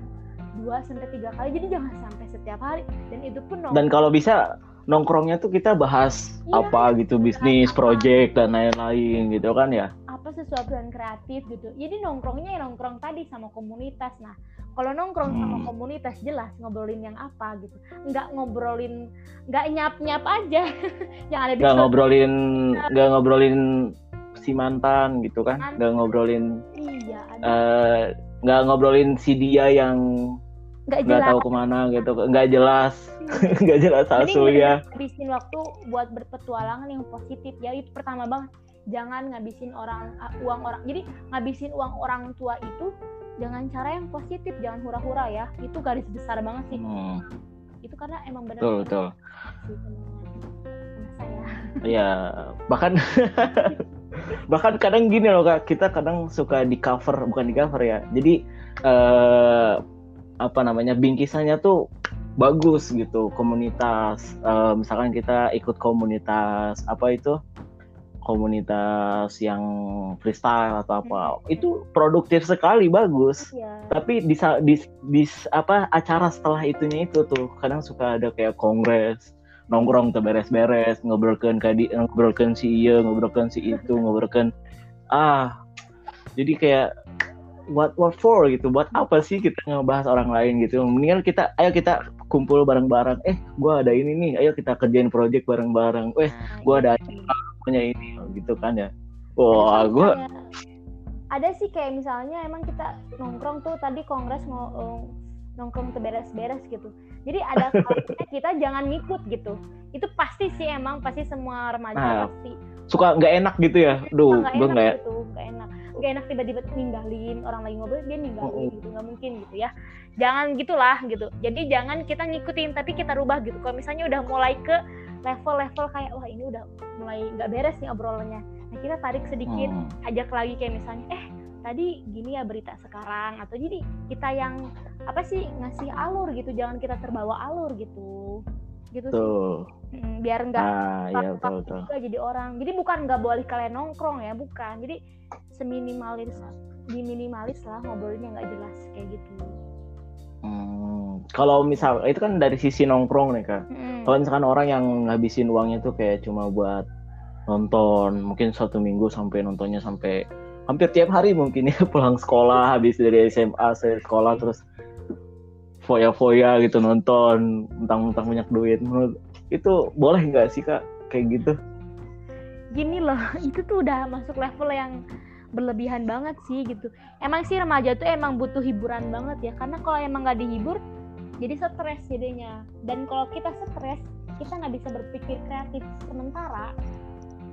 dua sampai tiga kali jadi jangan sampai setiap hari dan itu pun nongkrong Dan kalau bisa nongkrongnya tuh kita bahas Iya. apa gitu bisnis, Apa. project dan lain-lain gitu kan ya. apa sesuatu yang kreatif gitu. Jadi nongkrongnya ya nongkrong tadi sama komunitas. Nah, kalau nongkrong sama Hmm. komunitas jelas ngobrolin yang apa gitu. Nggak ngobrolin, nggak nyap-nyap aja. yang ada di Nggak ngobrolin, nggak ngobrolin si mantan gitu kan, nggak ngobrolin, Iya, ada. eh, nggak ngobrolin si dia yang nggak nggak jelas. tahu ke mana gitu, nggak jelas, nggak jelas asuhnya. bener-bener ngabisin waktu buat berpetualangan yang positif. Ya itu pertama banget. Jangan ngabisin orang uh, uang orang. Jadi ngabisin uang orang tua itu dengan cara yang positif. Jangan hura-hura ya. Itu garis besar banget sih. Hmm, itu karena emang benar betul betul. Iya, bahkan bahkan kadang gini loh kak, kita kadang suka di cover bukan di cover ya. Jadi eh, apa namanya bingkisannya tuh bagus gitu komunitas. Eh, misalkan kita ikut komunitas apa itu komunitas yang freestyle atau apa, itu produktif sekali bagus. Iya. Tapi di, di, di apa acara setelah itunya itu tuh kadang suka ada kayak kongres nongkrong terberes-beres ngobrolkan kadi ngobrolkan si iya ngobrolkan si itu ngobrolkan ah jadi kayak what what for gitu. Buat apa sih kita ngebahas orang lain gitu? Mendingan kita ayo kita kumpul bareng-bareng. Eh gua ada ini nih. Ayo kita kerjain project bareng-bareng. Eh Nah, gua ada iya. punya ini gitu kan ya? Wah gua kayak- ada sih kayak misalnya emang kita nongkrong tuh tadi kongres ngo- eh, nongkrong tuh beres-beres gitu. Jadi ada kalanya kita jangan ngikut gitu. Itu pasti sih emang pasti semua remaja Nah, pasti. Suka nggak enak gitu ya? Duh nggak gua enak nggak gitu nggak enak nggak enak tiba-tiba ninggalin orang lagi ngobrol dia ninggalin gitu nggak mungkin gitu ya. Jangan gitulah gitu. Jadi jangan kita ngikutin tapi kita rubah gitu. Kalau misalnya udah mulai ke level-level kayak wah ini udah mulai nggak beres nih obrolannya. Nah kita tarik sedikit Hmm. ajak lagi kayak misalnya eh tadi gini ya berita sekarang. Atau jadi kita yang apa sih ngasih alur gitu. Jangan kita terbawa alur gitu gitu sih. Tuh Mm, biar nggak ah iya betul kaku betul. juga jadi orang. Jadi bukan nggak boleh kalian nongkrong ya bukan. Jadi seminimalis diminimalis lah ngobrolnya nggak jelas kayak gitu. Hmm, kalau misal itu kan dari sisi nongkrong nih kak. Mm. Kalau misalkan orang yang ngabisin uangnya tuh kayak cuma buat nonton, mungkin satu minggu sampai nontonnya sampai hampir tiap hari mungkin ya pulang sekolah habis dari SMA sekolah terus foya-foya gitu nonton mentang-mentang banyak duit. Menurut itu boleh nggak sih kak? Kayak gitu. Gini loh itu tuh udah masuk level yang berlebihan banget sih gitu. Emang sih remaja tuh emang butuh hiburan banget ya karena kalau emang nggak dihibur jadi stres jadinya. Dan kalau kita stres kita nggak bisa berpikir kreatif. Sementara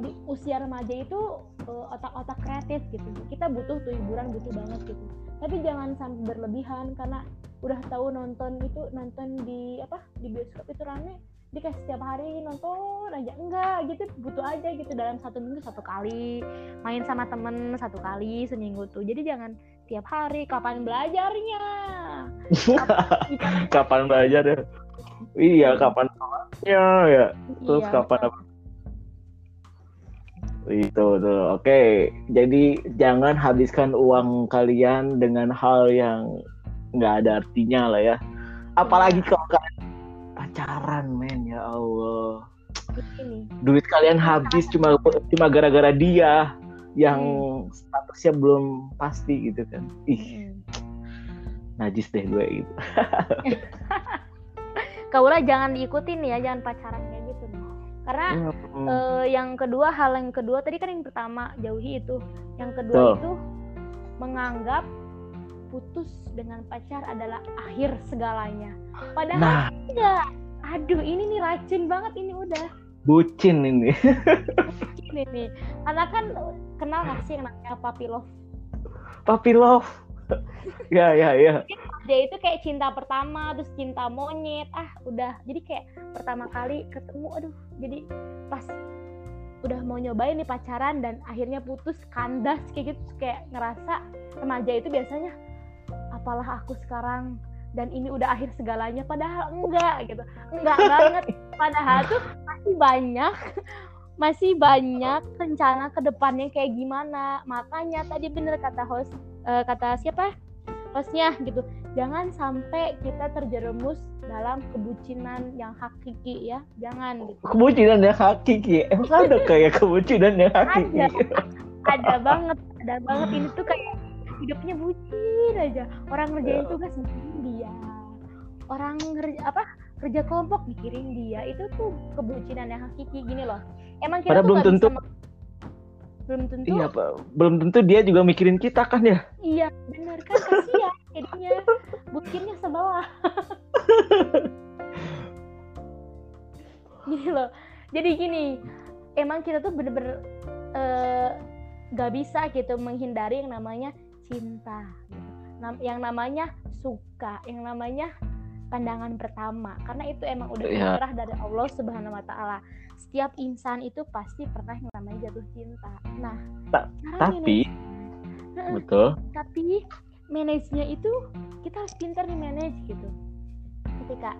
di usia remaja itu eh, otak-otak kreatif gitu. Kita butuh tuh hiburan butuh banget gitu. Tapi jangan sampai berlebihan karena udah tahu nonton itu nonton di apa di bioskop itu rame dikasih setiap hari nonton aja. Enggak gitu butuh aja gitu dalam satu minggu satu kali main sama temen satu kali seminggu tuh. Jadi jangan tiap hari kapan belajarnya? Kapan- kapan belajar ya? Iya kapan ya ya. Terus Iya, kapan apa? Itu tuh. Oke jadi jangan habiskan uang kalian dengan hal yang nggak ada artinya lah ya. Apalagi Iya. kalau kalian pacaran men ya Allah. Ini duit kalian habis cuma cuma gara-gara dia yang statusnya belum pasti gitu kan. Ih. Hmm. najis deh gue gitu. Kaulah jangan diikutin ya jangan pacaran kayak gitu. Karena Hmm. eh, yang kedua hal yang kedua tadi kan yang pertama jauhi itu. Yang kedua Betul. itu menganggap putus dengan pacar adalah akhir segalanya. Padahal nah. enggak. Aduh ini nih racun banget ini udah. Bucin ini. Ini. Nih karena kan kenal gak sih yang namanya puppy love? Puppy love. Ya ya ya. Dia itu kayak cinta pertama terus cinta monyet. Ah udah. Jadi kayak pertama kali ketemu aduh. Jadi pas udah mau nyobain nih pacaran dan akhirnya putus kandas kayak gitu. Kayak ngerasa remaja itu biasanya apalah aku sekarang dan ini udah akhir segalanya padahal enggak gitu. Enggak banget. Padahal tuh masih banyak masih banyak rencana ke depannya kayak gimana. Makanya tadi bener kata host eh, kata siapa? Hostnya gitu. Jangan sampai kita terjerumus dalam kebucinan yang hakiki ya. Jangan gitu. Kebucinan yang hakiki. Emang ada kayak kebucinan yang hakiki? Ada. ada banget. Ada banget. Ini tuh kayak hidupnya bucin aja. Orang ngerjain tugas mikirin dia. Orang ngerja apa kerja kelompok mikirin dia. Itu tuh kebucinan yang hakiki gini loh. Emang kita tuh belum tentu. bisa belum tentu. Iya pak. Belum tentu dia juga mikirin kita kan ya? Iya bener kan? Kasihan jadinya. Bucinnya sebelah. Gini loh. Jadi gini emang kita tuh bener-bener eh, gak bisa gitu menghindari yang namanya cinta gitu. Yang namanya suka yang namanya pandangan pertama. Karena itu emang udah Iya. fitrah dari Allah Subhanahu Wa Taala. Setiap insan itu pasti pernah yang namanya jatuh cinta. Nah Ta- tapi- betul. Tapi manage-nya itu kita harus pintar nih manage gitu. Ketika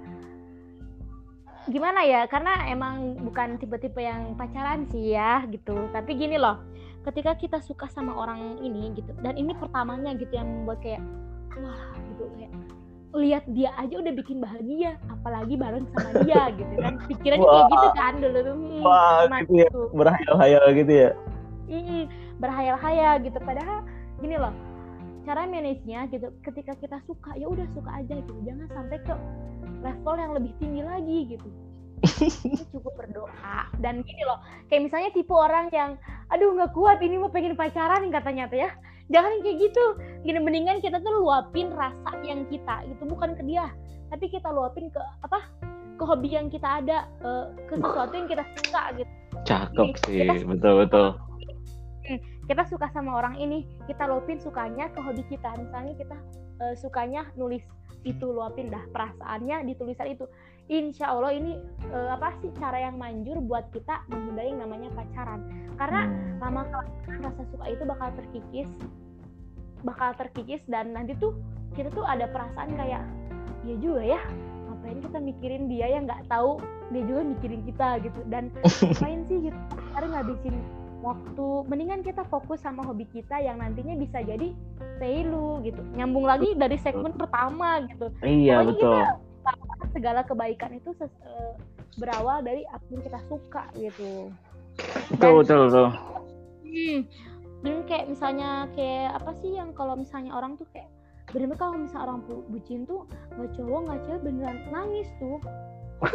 gimana ya karena emang bukan tipe-tipe yang pacaran sih ya gitu. Tapi gini loh ketika kita suka sama orang ini gitu dan ini pertamanya gitu yang membuat kayak wah gitu kayak lihat dia aja udah bikin bahagia apalagi bareng sama dia gitu kan. Pikirannya kayak gitu kan dulu tuh hmm, Wah, gitu ya. gitu. berhayal-hayal gitu ya? Mm, berhayal-hayal gitu. Padahal gini loh cara manage-nya gitu ketika kita suka ya udah suka aja gitu. Jangan sampai ke level yang lebih tinggi lagi gitu. Kita cukup berdoa. Dan gini loh kayak misalnya tipe orang yang aduh nggak kuat ini mau pengen pacaran katanya tuh ya. Jangan kayak gitu. Gini mendingan kita tuh luapin rasa yang kita gitu. Bukan ke dia tapi kita luapin ke apa ke hobi yang kita ada eh, ke sesuatu yang kita suka gitu. Cakep Kita- sih betul betul. Kita suka sama orang ini kita luapin sukanya ke hobi kita. Misalnya kita eh, sukanya nulis itu luapin dah perasaannya di tulisan itu. Insya Allah ini eh, apa sih cara yang manjur buat kita menghindari yang namanya pacaran. Karena Hmm. lama kelamaan rasa suka itu bakal terkikis bakal terkikis dan nanti tuh kita tuh ada perasaan kayak ya juga ya ngapain kita mikirin dia yang nggak tahu dia juga mikirin kita gitu. Dan ngapain sih gitu sekarang ngabisin waktu mendingan kita fokus sama hobi kita yang nantinya bisa jadi value gitu. Nyambung lagi dari segmen pertama gitu. Iya Pokoknya betul. kita segala kebaikan itu eh, berawal dari apa yang kita suka gitu. Betul betul betul. Hmm. Dan kayak misalnya kayak apa sih yang kalau misalnya orang tuh kayak bener kalau misalnya orang bu- bucin tuh nggak cowok nggak cewek beneran nangis tuh.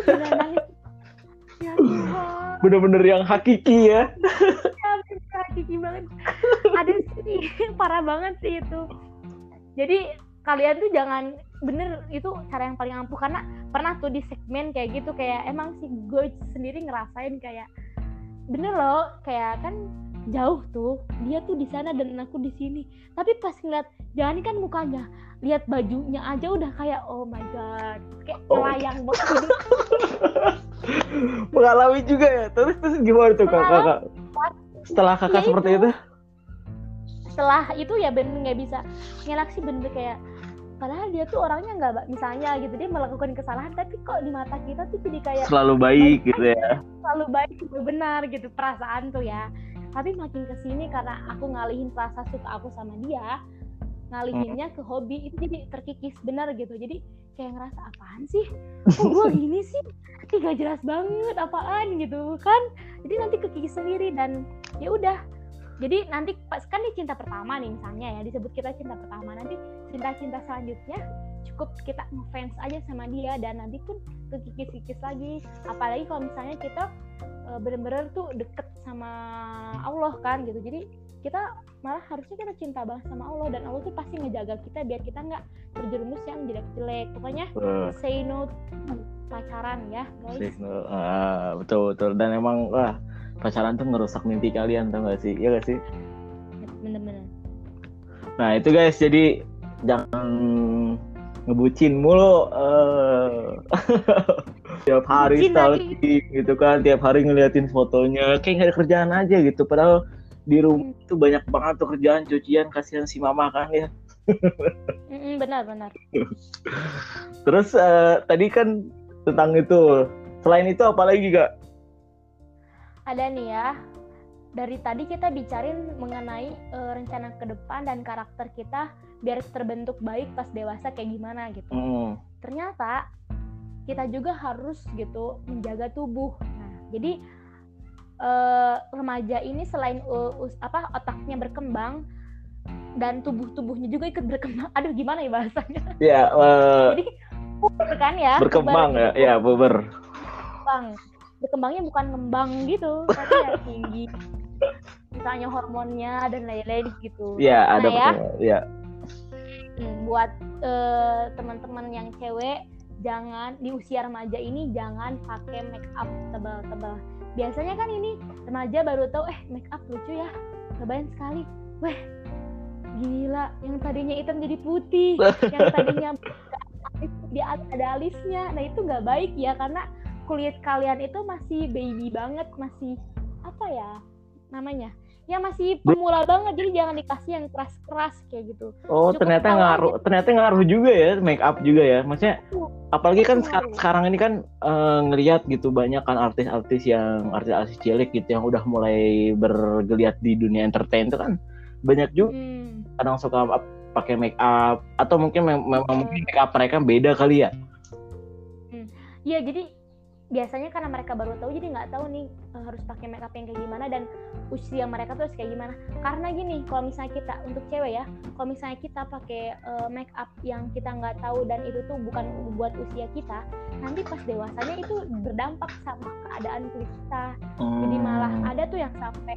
Beneran nangis ya bener-bener yang hakiki ya. Ya bener hakiki banget. Ada sih parah banget sih itu. Jadi kalian tuh jangan bener itu cara yang paling ampuh. Karena pernah tuh di segmen kayak gitu kayak emang sih gue sendiri ngerasain kayak bener loh kayak kan jauh tuh dia tuh di sana dan aku di sini. Tapi pas ngeliat Jani kan mukanya lihat bajunya aja udah kayak oh my god kayak Oh. melayang banget. Mengalami juga ya? Terus terus gimana tuh kak? Kakak setelah kakak Ya seperti itu. itu? Setelah itu ya bener nggak bisa ngelak sih bener kayak padahal dia tuh orangnya nggak misalnya gitu dia melakukan kesalahan tapi kok di mata kita tuh jadi kayak selalu baik gitu ya? selalu baik benar gitu perasaan tuh ya. Tapi makin ke sini karena aku ngalihin rasa suka aku sama dia ngalihinnya ke hobi itu jadi terkikis benar gitu. Jadi kayak ngerasa apaan sih? Kok gue gini sih? Ih, gak jelas banget apaan? Gitu kan. Jadi nanti kekikis sendiri dan ya udah. Jadi nanti pas kan di cinta pertama nih misalnya ya disebut kita cinta pertama. Nanti cinta-cinta selanjutnya cukup kita ngefans aja sama dia dan nanti pun kekikis-kikis lagi. Apalagi kalau misalnya kita bener-bener tuh deket sama Allah kan gitu. Jadi kita malah harusnya kita cinta banget sama Allah dan Allah tuh pasti ngejaga kita biar kita nggak terjerumus yang jelek-jelek. Pokoknya Eh, say no pacaran ya guys. Ah, betul betul. Dan emang wah pacaran tuh ngerusak mimpi kalian tau gak sih? Iya gak sih? Bener-bener. Nah itu guys jadi jangan ngebucin mulu eh. tiap hari lagi. stalking gitu kan tiap hari ngeliatin fotonya kayak gak ada kerjaan aja gitu padahal di rumah Hmm. tuh banyak banget tuh kerjaan cucian kasihan si mama kan ya Mm-mm, benar-benar terus eh, tadi kan tentang itu selain itu apalagi gak ada nih ya dari tadi kita bicarain mengenai eh, rencana ke depan dan karakter kita biar terbentuk baik pas dewasa kayak gimana gitu Hmm. ternyata kita juga harus gitu menjaga tubuh. Nah, jadi eh, remaja ini selain uh, us- apa otaknya berkembang dan tubuh-tubuhnya juga ikut berkembang. Aduh, gimana ya bahasanya? ya eh, Jadi puber kan ya? berkembang ya puber, ya puber Berkembang. Berkembangnya bukan ngembang gitu, tapi ya tinggi. Misalnya hormonnya dan lain-lain gitu. ya ada Nah, ya. ya Hmm, buat eh, teman-teman yang cewek jangan di usia remaja ini jangan pakai make up tebal-tebal. Biasanya kan ini remaja baru tahu eh make up lucu ya. Cobain sekali. Weh. Gila, yang tadinya hitam jadi putih, yang tadinya di ada alisnya. Nah, itu nggak baik ya karena kulit kalian itu masih baby banget, masih apa ya namanya? Ya masih pemula banget, jadi jangan dikasih yang keras-keras kayak gitu. Oh Cukup ternyata ngaruh, ternyata ngaruh juga ya make up juga ya. Maksudnya Ngaruh. apalagi kan Ngaruh. sekarang, sekarang ini kan eh, ngelihat gitu banyak kan artis-artis yang artis-artis cilik gitu yang udah mulai bergeliat di dunia entertain itu kan banyak juga Hmm. kadang suka pakai make up atau mungkin mem- memang mungkin make up mereka beda kali ya. Iya jadi biasanya karena mereka baru tahu jadi nggak tahu nih eh, harus pakai make up yang kayak gimana dan usia mereka tuh harus kayak gimana. Karena gini kalau misalnya kita untuk cewek ya, kalau misalnya kita pakai eh, make up yang kita nggak tahu dan itu tuh bukan buat usia kita, nanti pas dewasanya itu berdampak sama keadaan kulit kita. Jadi malah Hmm. ada tuh yang sampai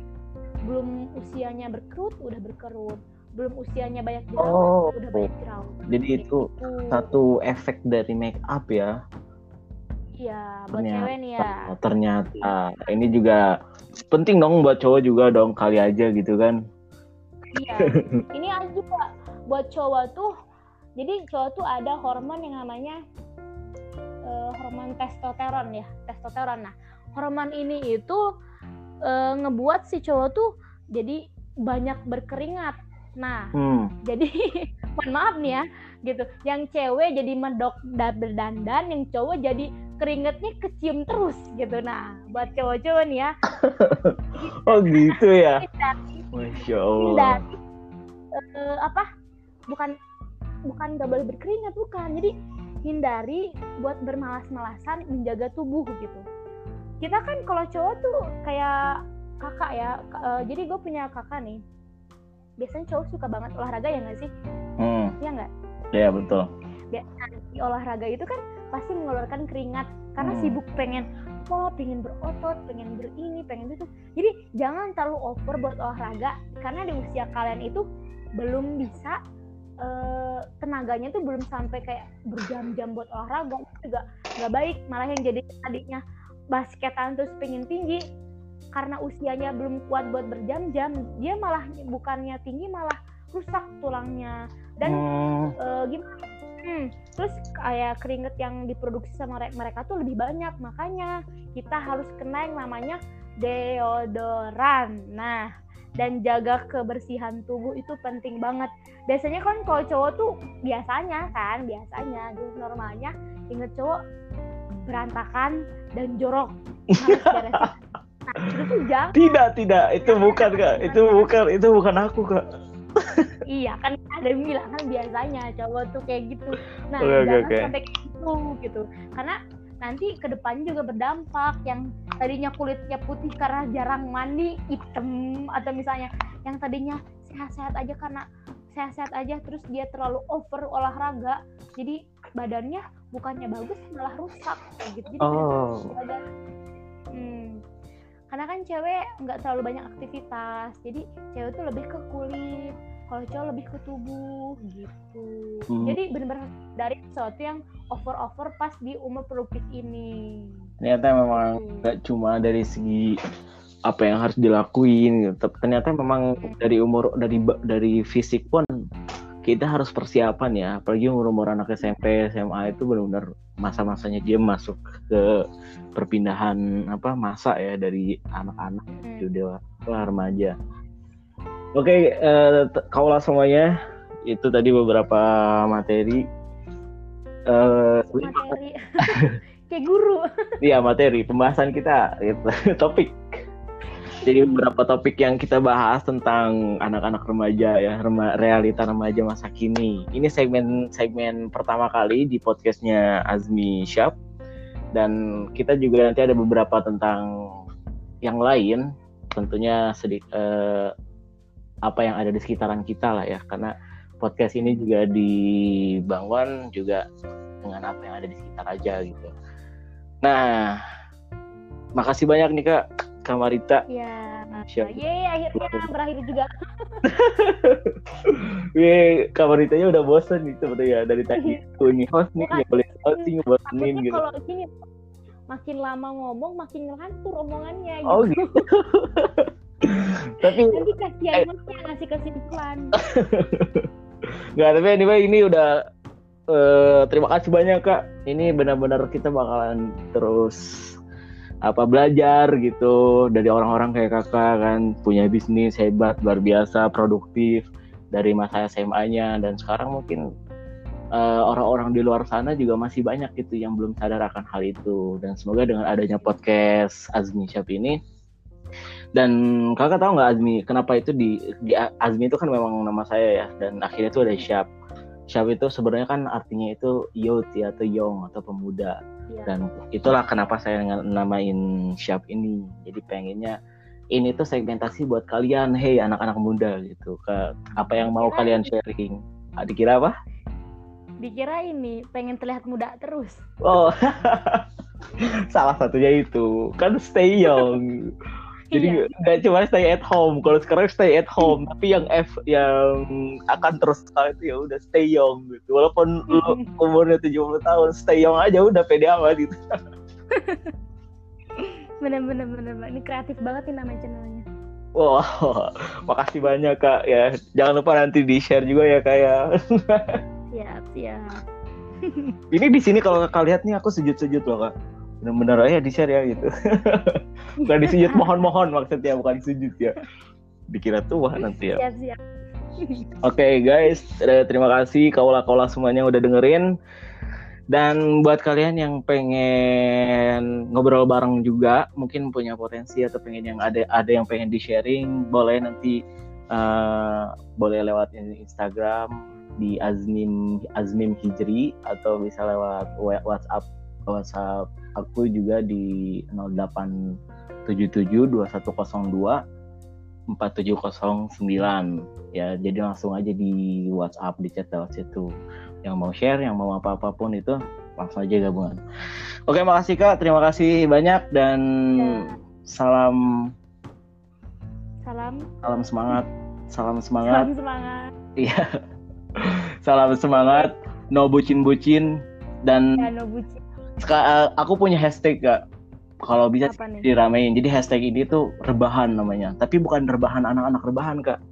belum usianya berkerut udah berkerut, belum usianya banyak jerawat Oh. udah banyak jerawat. Jadi itu gitu. satu efek dari make up ya. Iya, buat Ternyata. cewek nih ya. Oh, ternyata ini juga penting dong buat cowok juga dong kali aja gitu kan. Iya. Ini ada juga buat cowok tuh. Jadi cowok tuh ada hormon yang namanya eh, hormon testosteron ya, testosteron. Nah, hormon ini itu eh, ngebuat si cowok tuh jadi banyak berkeringat. Nah, Hmm. jadi mohon maaf nih ya, gitu. Yang cewek jadi medok dan berdandan, yang cowok jadi keringetnya kecium terus gitu. Nah, buat cowok-cowok nih ya, Oh gitu ya. hindari Masya Allah. hindari eh, apa bukan bukan gak boleh berkeringat bukan jadi hindari buat bermalas-malasan menjaga tubuh gitu kita kan kalau cowok tuh kayak kakak ya eh, jadi gue punya kakak nih biasanya cowok suka banget olahraga ya nggak sih Hmm. ya nggak Ya betul. di olahraga itu kan pasti mengeluarkan keringat. Karena Hmm. sibuk pengen oh pengen berotot pengen berini pengen itu jadi jangan terlalu over buat olahraga karena di usia kalian itu belum bisa eh, tenaganya tuh belum sampai kayak berjam-jam buat olahraga. Juga nggak baik malah yang jadi tadinya basketan terus pengen tinggi. Karena usianya belum kuat buat berjam-jam dia malah bukannya tinggi malah rusak tulangnya. Dan Hmm. eh, gimana Hmm, terus kayak keringet yang diproduksi sama re- mereka tuh lebih banyak. Makanya kita harus kena yang namanya deodoran. Nah dan jaga kebersihan tubuh itu penting banget. Biasanya kan kalau cowok tuh biasanya kan biasanya jadi normalnya inget cowok berantakan dan jorok. Nah itu tuh jangan Tidak tidak. Itu bukan kak. itu bukan itu bukan aku kak. Iya kan ada yang bilang kan biasanya cowok tuh kayak gitu. Nah oke, jangan oke. sampai kayak gitu gitu. Karena nanti ke depannya juga berdampak. Yang tadinya kulitnya putih karena jarang mandi hitam atau misalnya yang tadinya sehat-sehat aja karena sehat-sehat aja terus dia terlalu over olahraga jadi badannya bukannya bagus malah rusak. Kayak gitu. Jadi Oh. badan hmm, karena kan cewek nggak terlalu banyak aktivitas. Jadi cewek tuh lebih ke kulit kalau cowok lebih ke tubuh gitu Hmm. jadi bener-bener dari sesuatu yang over-over pas di umur produktif ini Ternyata memang nggak cuma dari segi apa yang harus dilakuin gitu. Ternyata memang dari umur dari dari fisik pun kita harus persiapan ya. Apalagi umur-umur anak SMP, SMA itu benar-benar masa-masanya dia masuk ke perpindahan apa masa ya dari anak-anak Hmm. ke remaja. Oke, eh, t- kaulah semuanya itu tadi beberapa materi. Eh, materi kayak guru Iya materi pembahasan kita gitu. topik. Jadi beberapa topik yang kita bahas tentang anak-anak remaja ya, rema- realita remaja masa kini. Ini segmen segmen pertama kali di podcastnya Azmi Syab dan kita juga nanti ada beberapa tentang yang lain, tentunya sedikit apa yang ada di sekitaran kita lah ya, karena podcast ini juga dibangun juga dengan apa yang ada di sekitar aja gitu. Nah, makasih banyak nih Kak Kamarita. ya Siap. ye akhirnya berakhir juga Wih, Kamaritanya udah bosen nih sebetulnya dari tadi. Tuh nih host nih nggak boleh host nih ngebosenin takutnya gitu. kalau gini makin lama ngomong makin ngelantur omongannya gitu. Oh gitu. tapi nanti Eh. kasihan masnya ngasih kesimpulan nggak tapi anyway ini udah eh, terima kasih banyak Kak. Ini benar-benar kita bakalan terus apa belajar gitu dari orang-orang kayak kakak kan punya bisnis hebat luar biasa produktif dari masa SMA-nya dan sekarang mungkin eh, orang-orang di luar sana juga masih banyak gitu yang belum sadar akan hal itu dan semoga dengan adanya podcast Azmi Syap ini dan kakak tahu nggak Azmi kenapa itu di, di Azmi itu kan memang nama saya ya dan akhirnya itu ada Syap Syap itu sebenarnya kan artinya itu youth ya atau young atau pemuda. Iya. dan itulah kenapa saya namain Syap ini. Jadi pengennya ini tuh segmentasi buat kalian hey anak-anak muda gitu. Ke apa yang mau kalian sharing. Ah, dikira apa? Dikira ini pengen terlihat muda terus. Oh salah satunya itu. Kan stay young jadi Iya. nggak cuma stay at home kalau sekarang stay at home tapi yang F yang akan terus itu ya udah stay young gitu walaupun lu umurnya 70 tahun stay young aja udah pede amat gitu bener bener bener ini kreatif banget nih nama channelnya Wah, makasih banyak kak ya. Jangan lupa nanti di share juga ya kak ya. siap siap Ini di sini kalau kakak lihat nih aku sujud-sujud loh kak. Bener-bener aja di share ya gitu. bukan disujud mohon-mohon maksudnya bukan sujud ya. Dikira tua nanti ya. siap siap Oke guys, eh, terima kasih kaulah-kaulah semuanya udah dengerin. Dan buat kalian yang pengen ngobrol bareng juga, mungkin punya potensi atau pengen yang ada ada yang pengen di sharing, boleh nanti eh, boleh lewat Instagram di Azmim Azmim Hijri atau bisa lewat wa- WhatsApp WhatsApp aku juga di 0877 2102 4709 ya jadi langsung aja di WhatsApp di chat lewat situ. Yang mau share yang mau apa apa pun itu langsung aja gabungan. Oke makasih kak. Terima kasih banyak dan Ya. salam salam. Salam semangat. Salam semangat salam semangat. iya. Salam semangat. No bucin bucin dan ya no bucin seka- eh, aku punya hashtag kak. Kalau bisa diramein. Jadi hashtag ini tuh rebahan namanya. Tapi bukan rebahan anak-anak rebahan kak.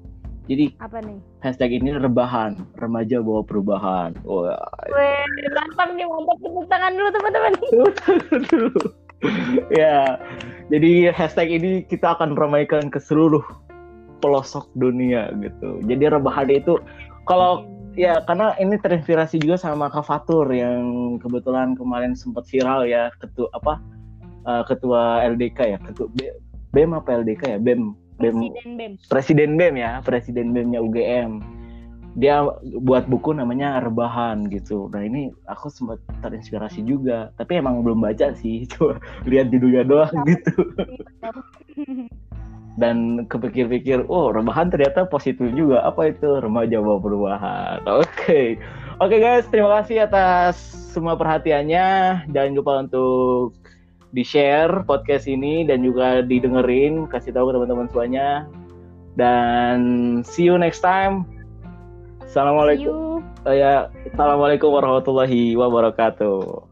Jadi apa nih? hashtag ini rebahan. Remaja bawa perubahan. Wah. Weh, mantap nih mantap tepuk tangan dulu teman-teman. Ya. Jadi hashtag ini kita akan ramaikan ke seluruh pelosok dunia gitu. Jadi rebahan itu kalau ya karena ini terinspirasi juga sama Kak Fatur yang kebetulan kemarin sempat viral ya ketua apa eh, ketua LDK ya ketua B- BEM apa LDK ya? BEM BEM presiden bem presiden BEM ya presiden BEM-nya UGM dia buat buku namanya rebahan gitu. Nah ini aku sempat terinspirasi juga. Tapi emang belum baca sih cuma lihat judulnya doang gitu dan kepikir-pikir oh rebahan ternyata positif juga. Apa itu? Remaja bawa perubahan oke. Oke guys terima kasih atas semua perhatiannya. Jangan lupa untuk di share podcast ini dan juga didengerin. Kasih tahu ke teman-teman semuanya. Dan see you next time. Assalamualaikum. You. ya. Assalamualaikum warahmatullahi wabarakatuh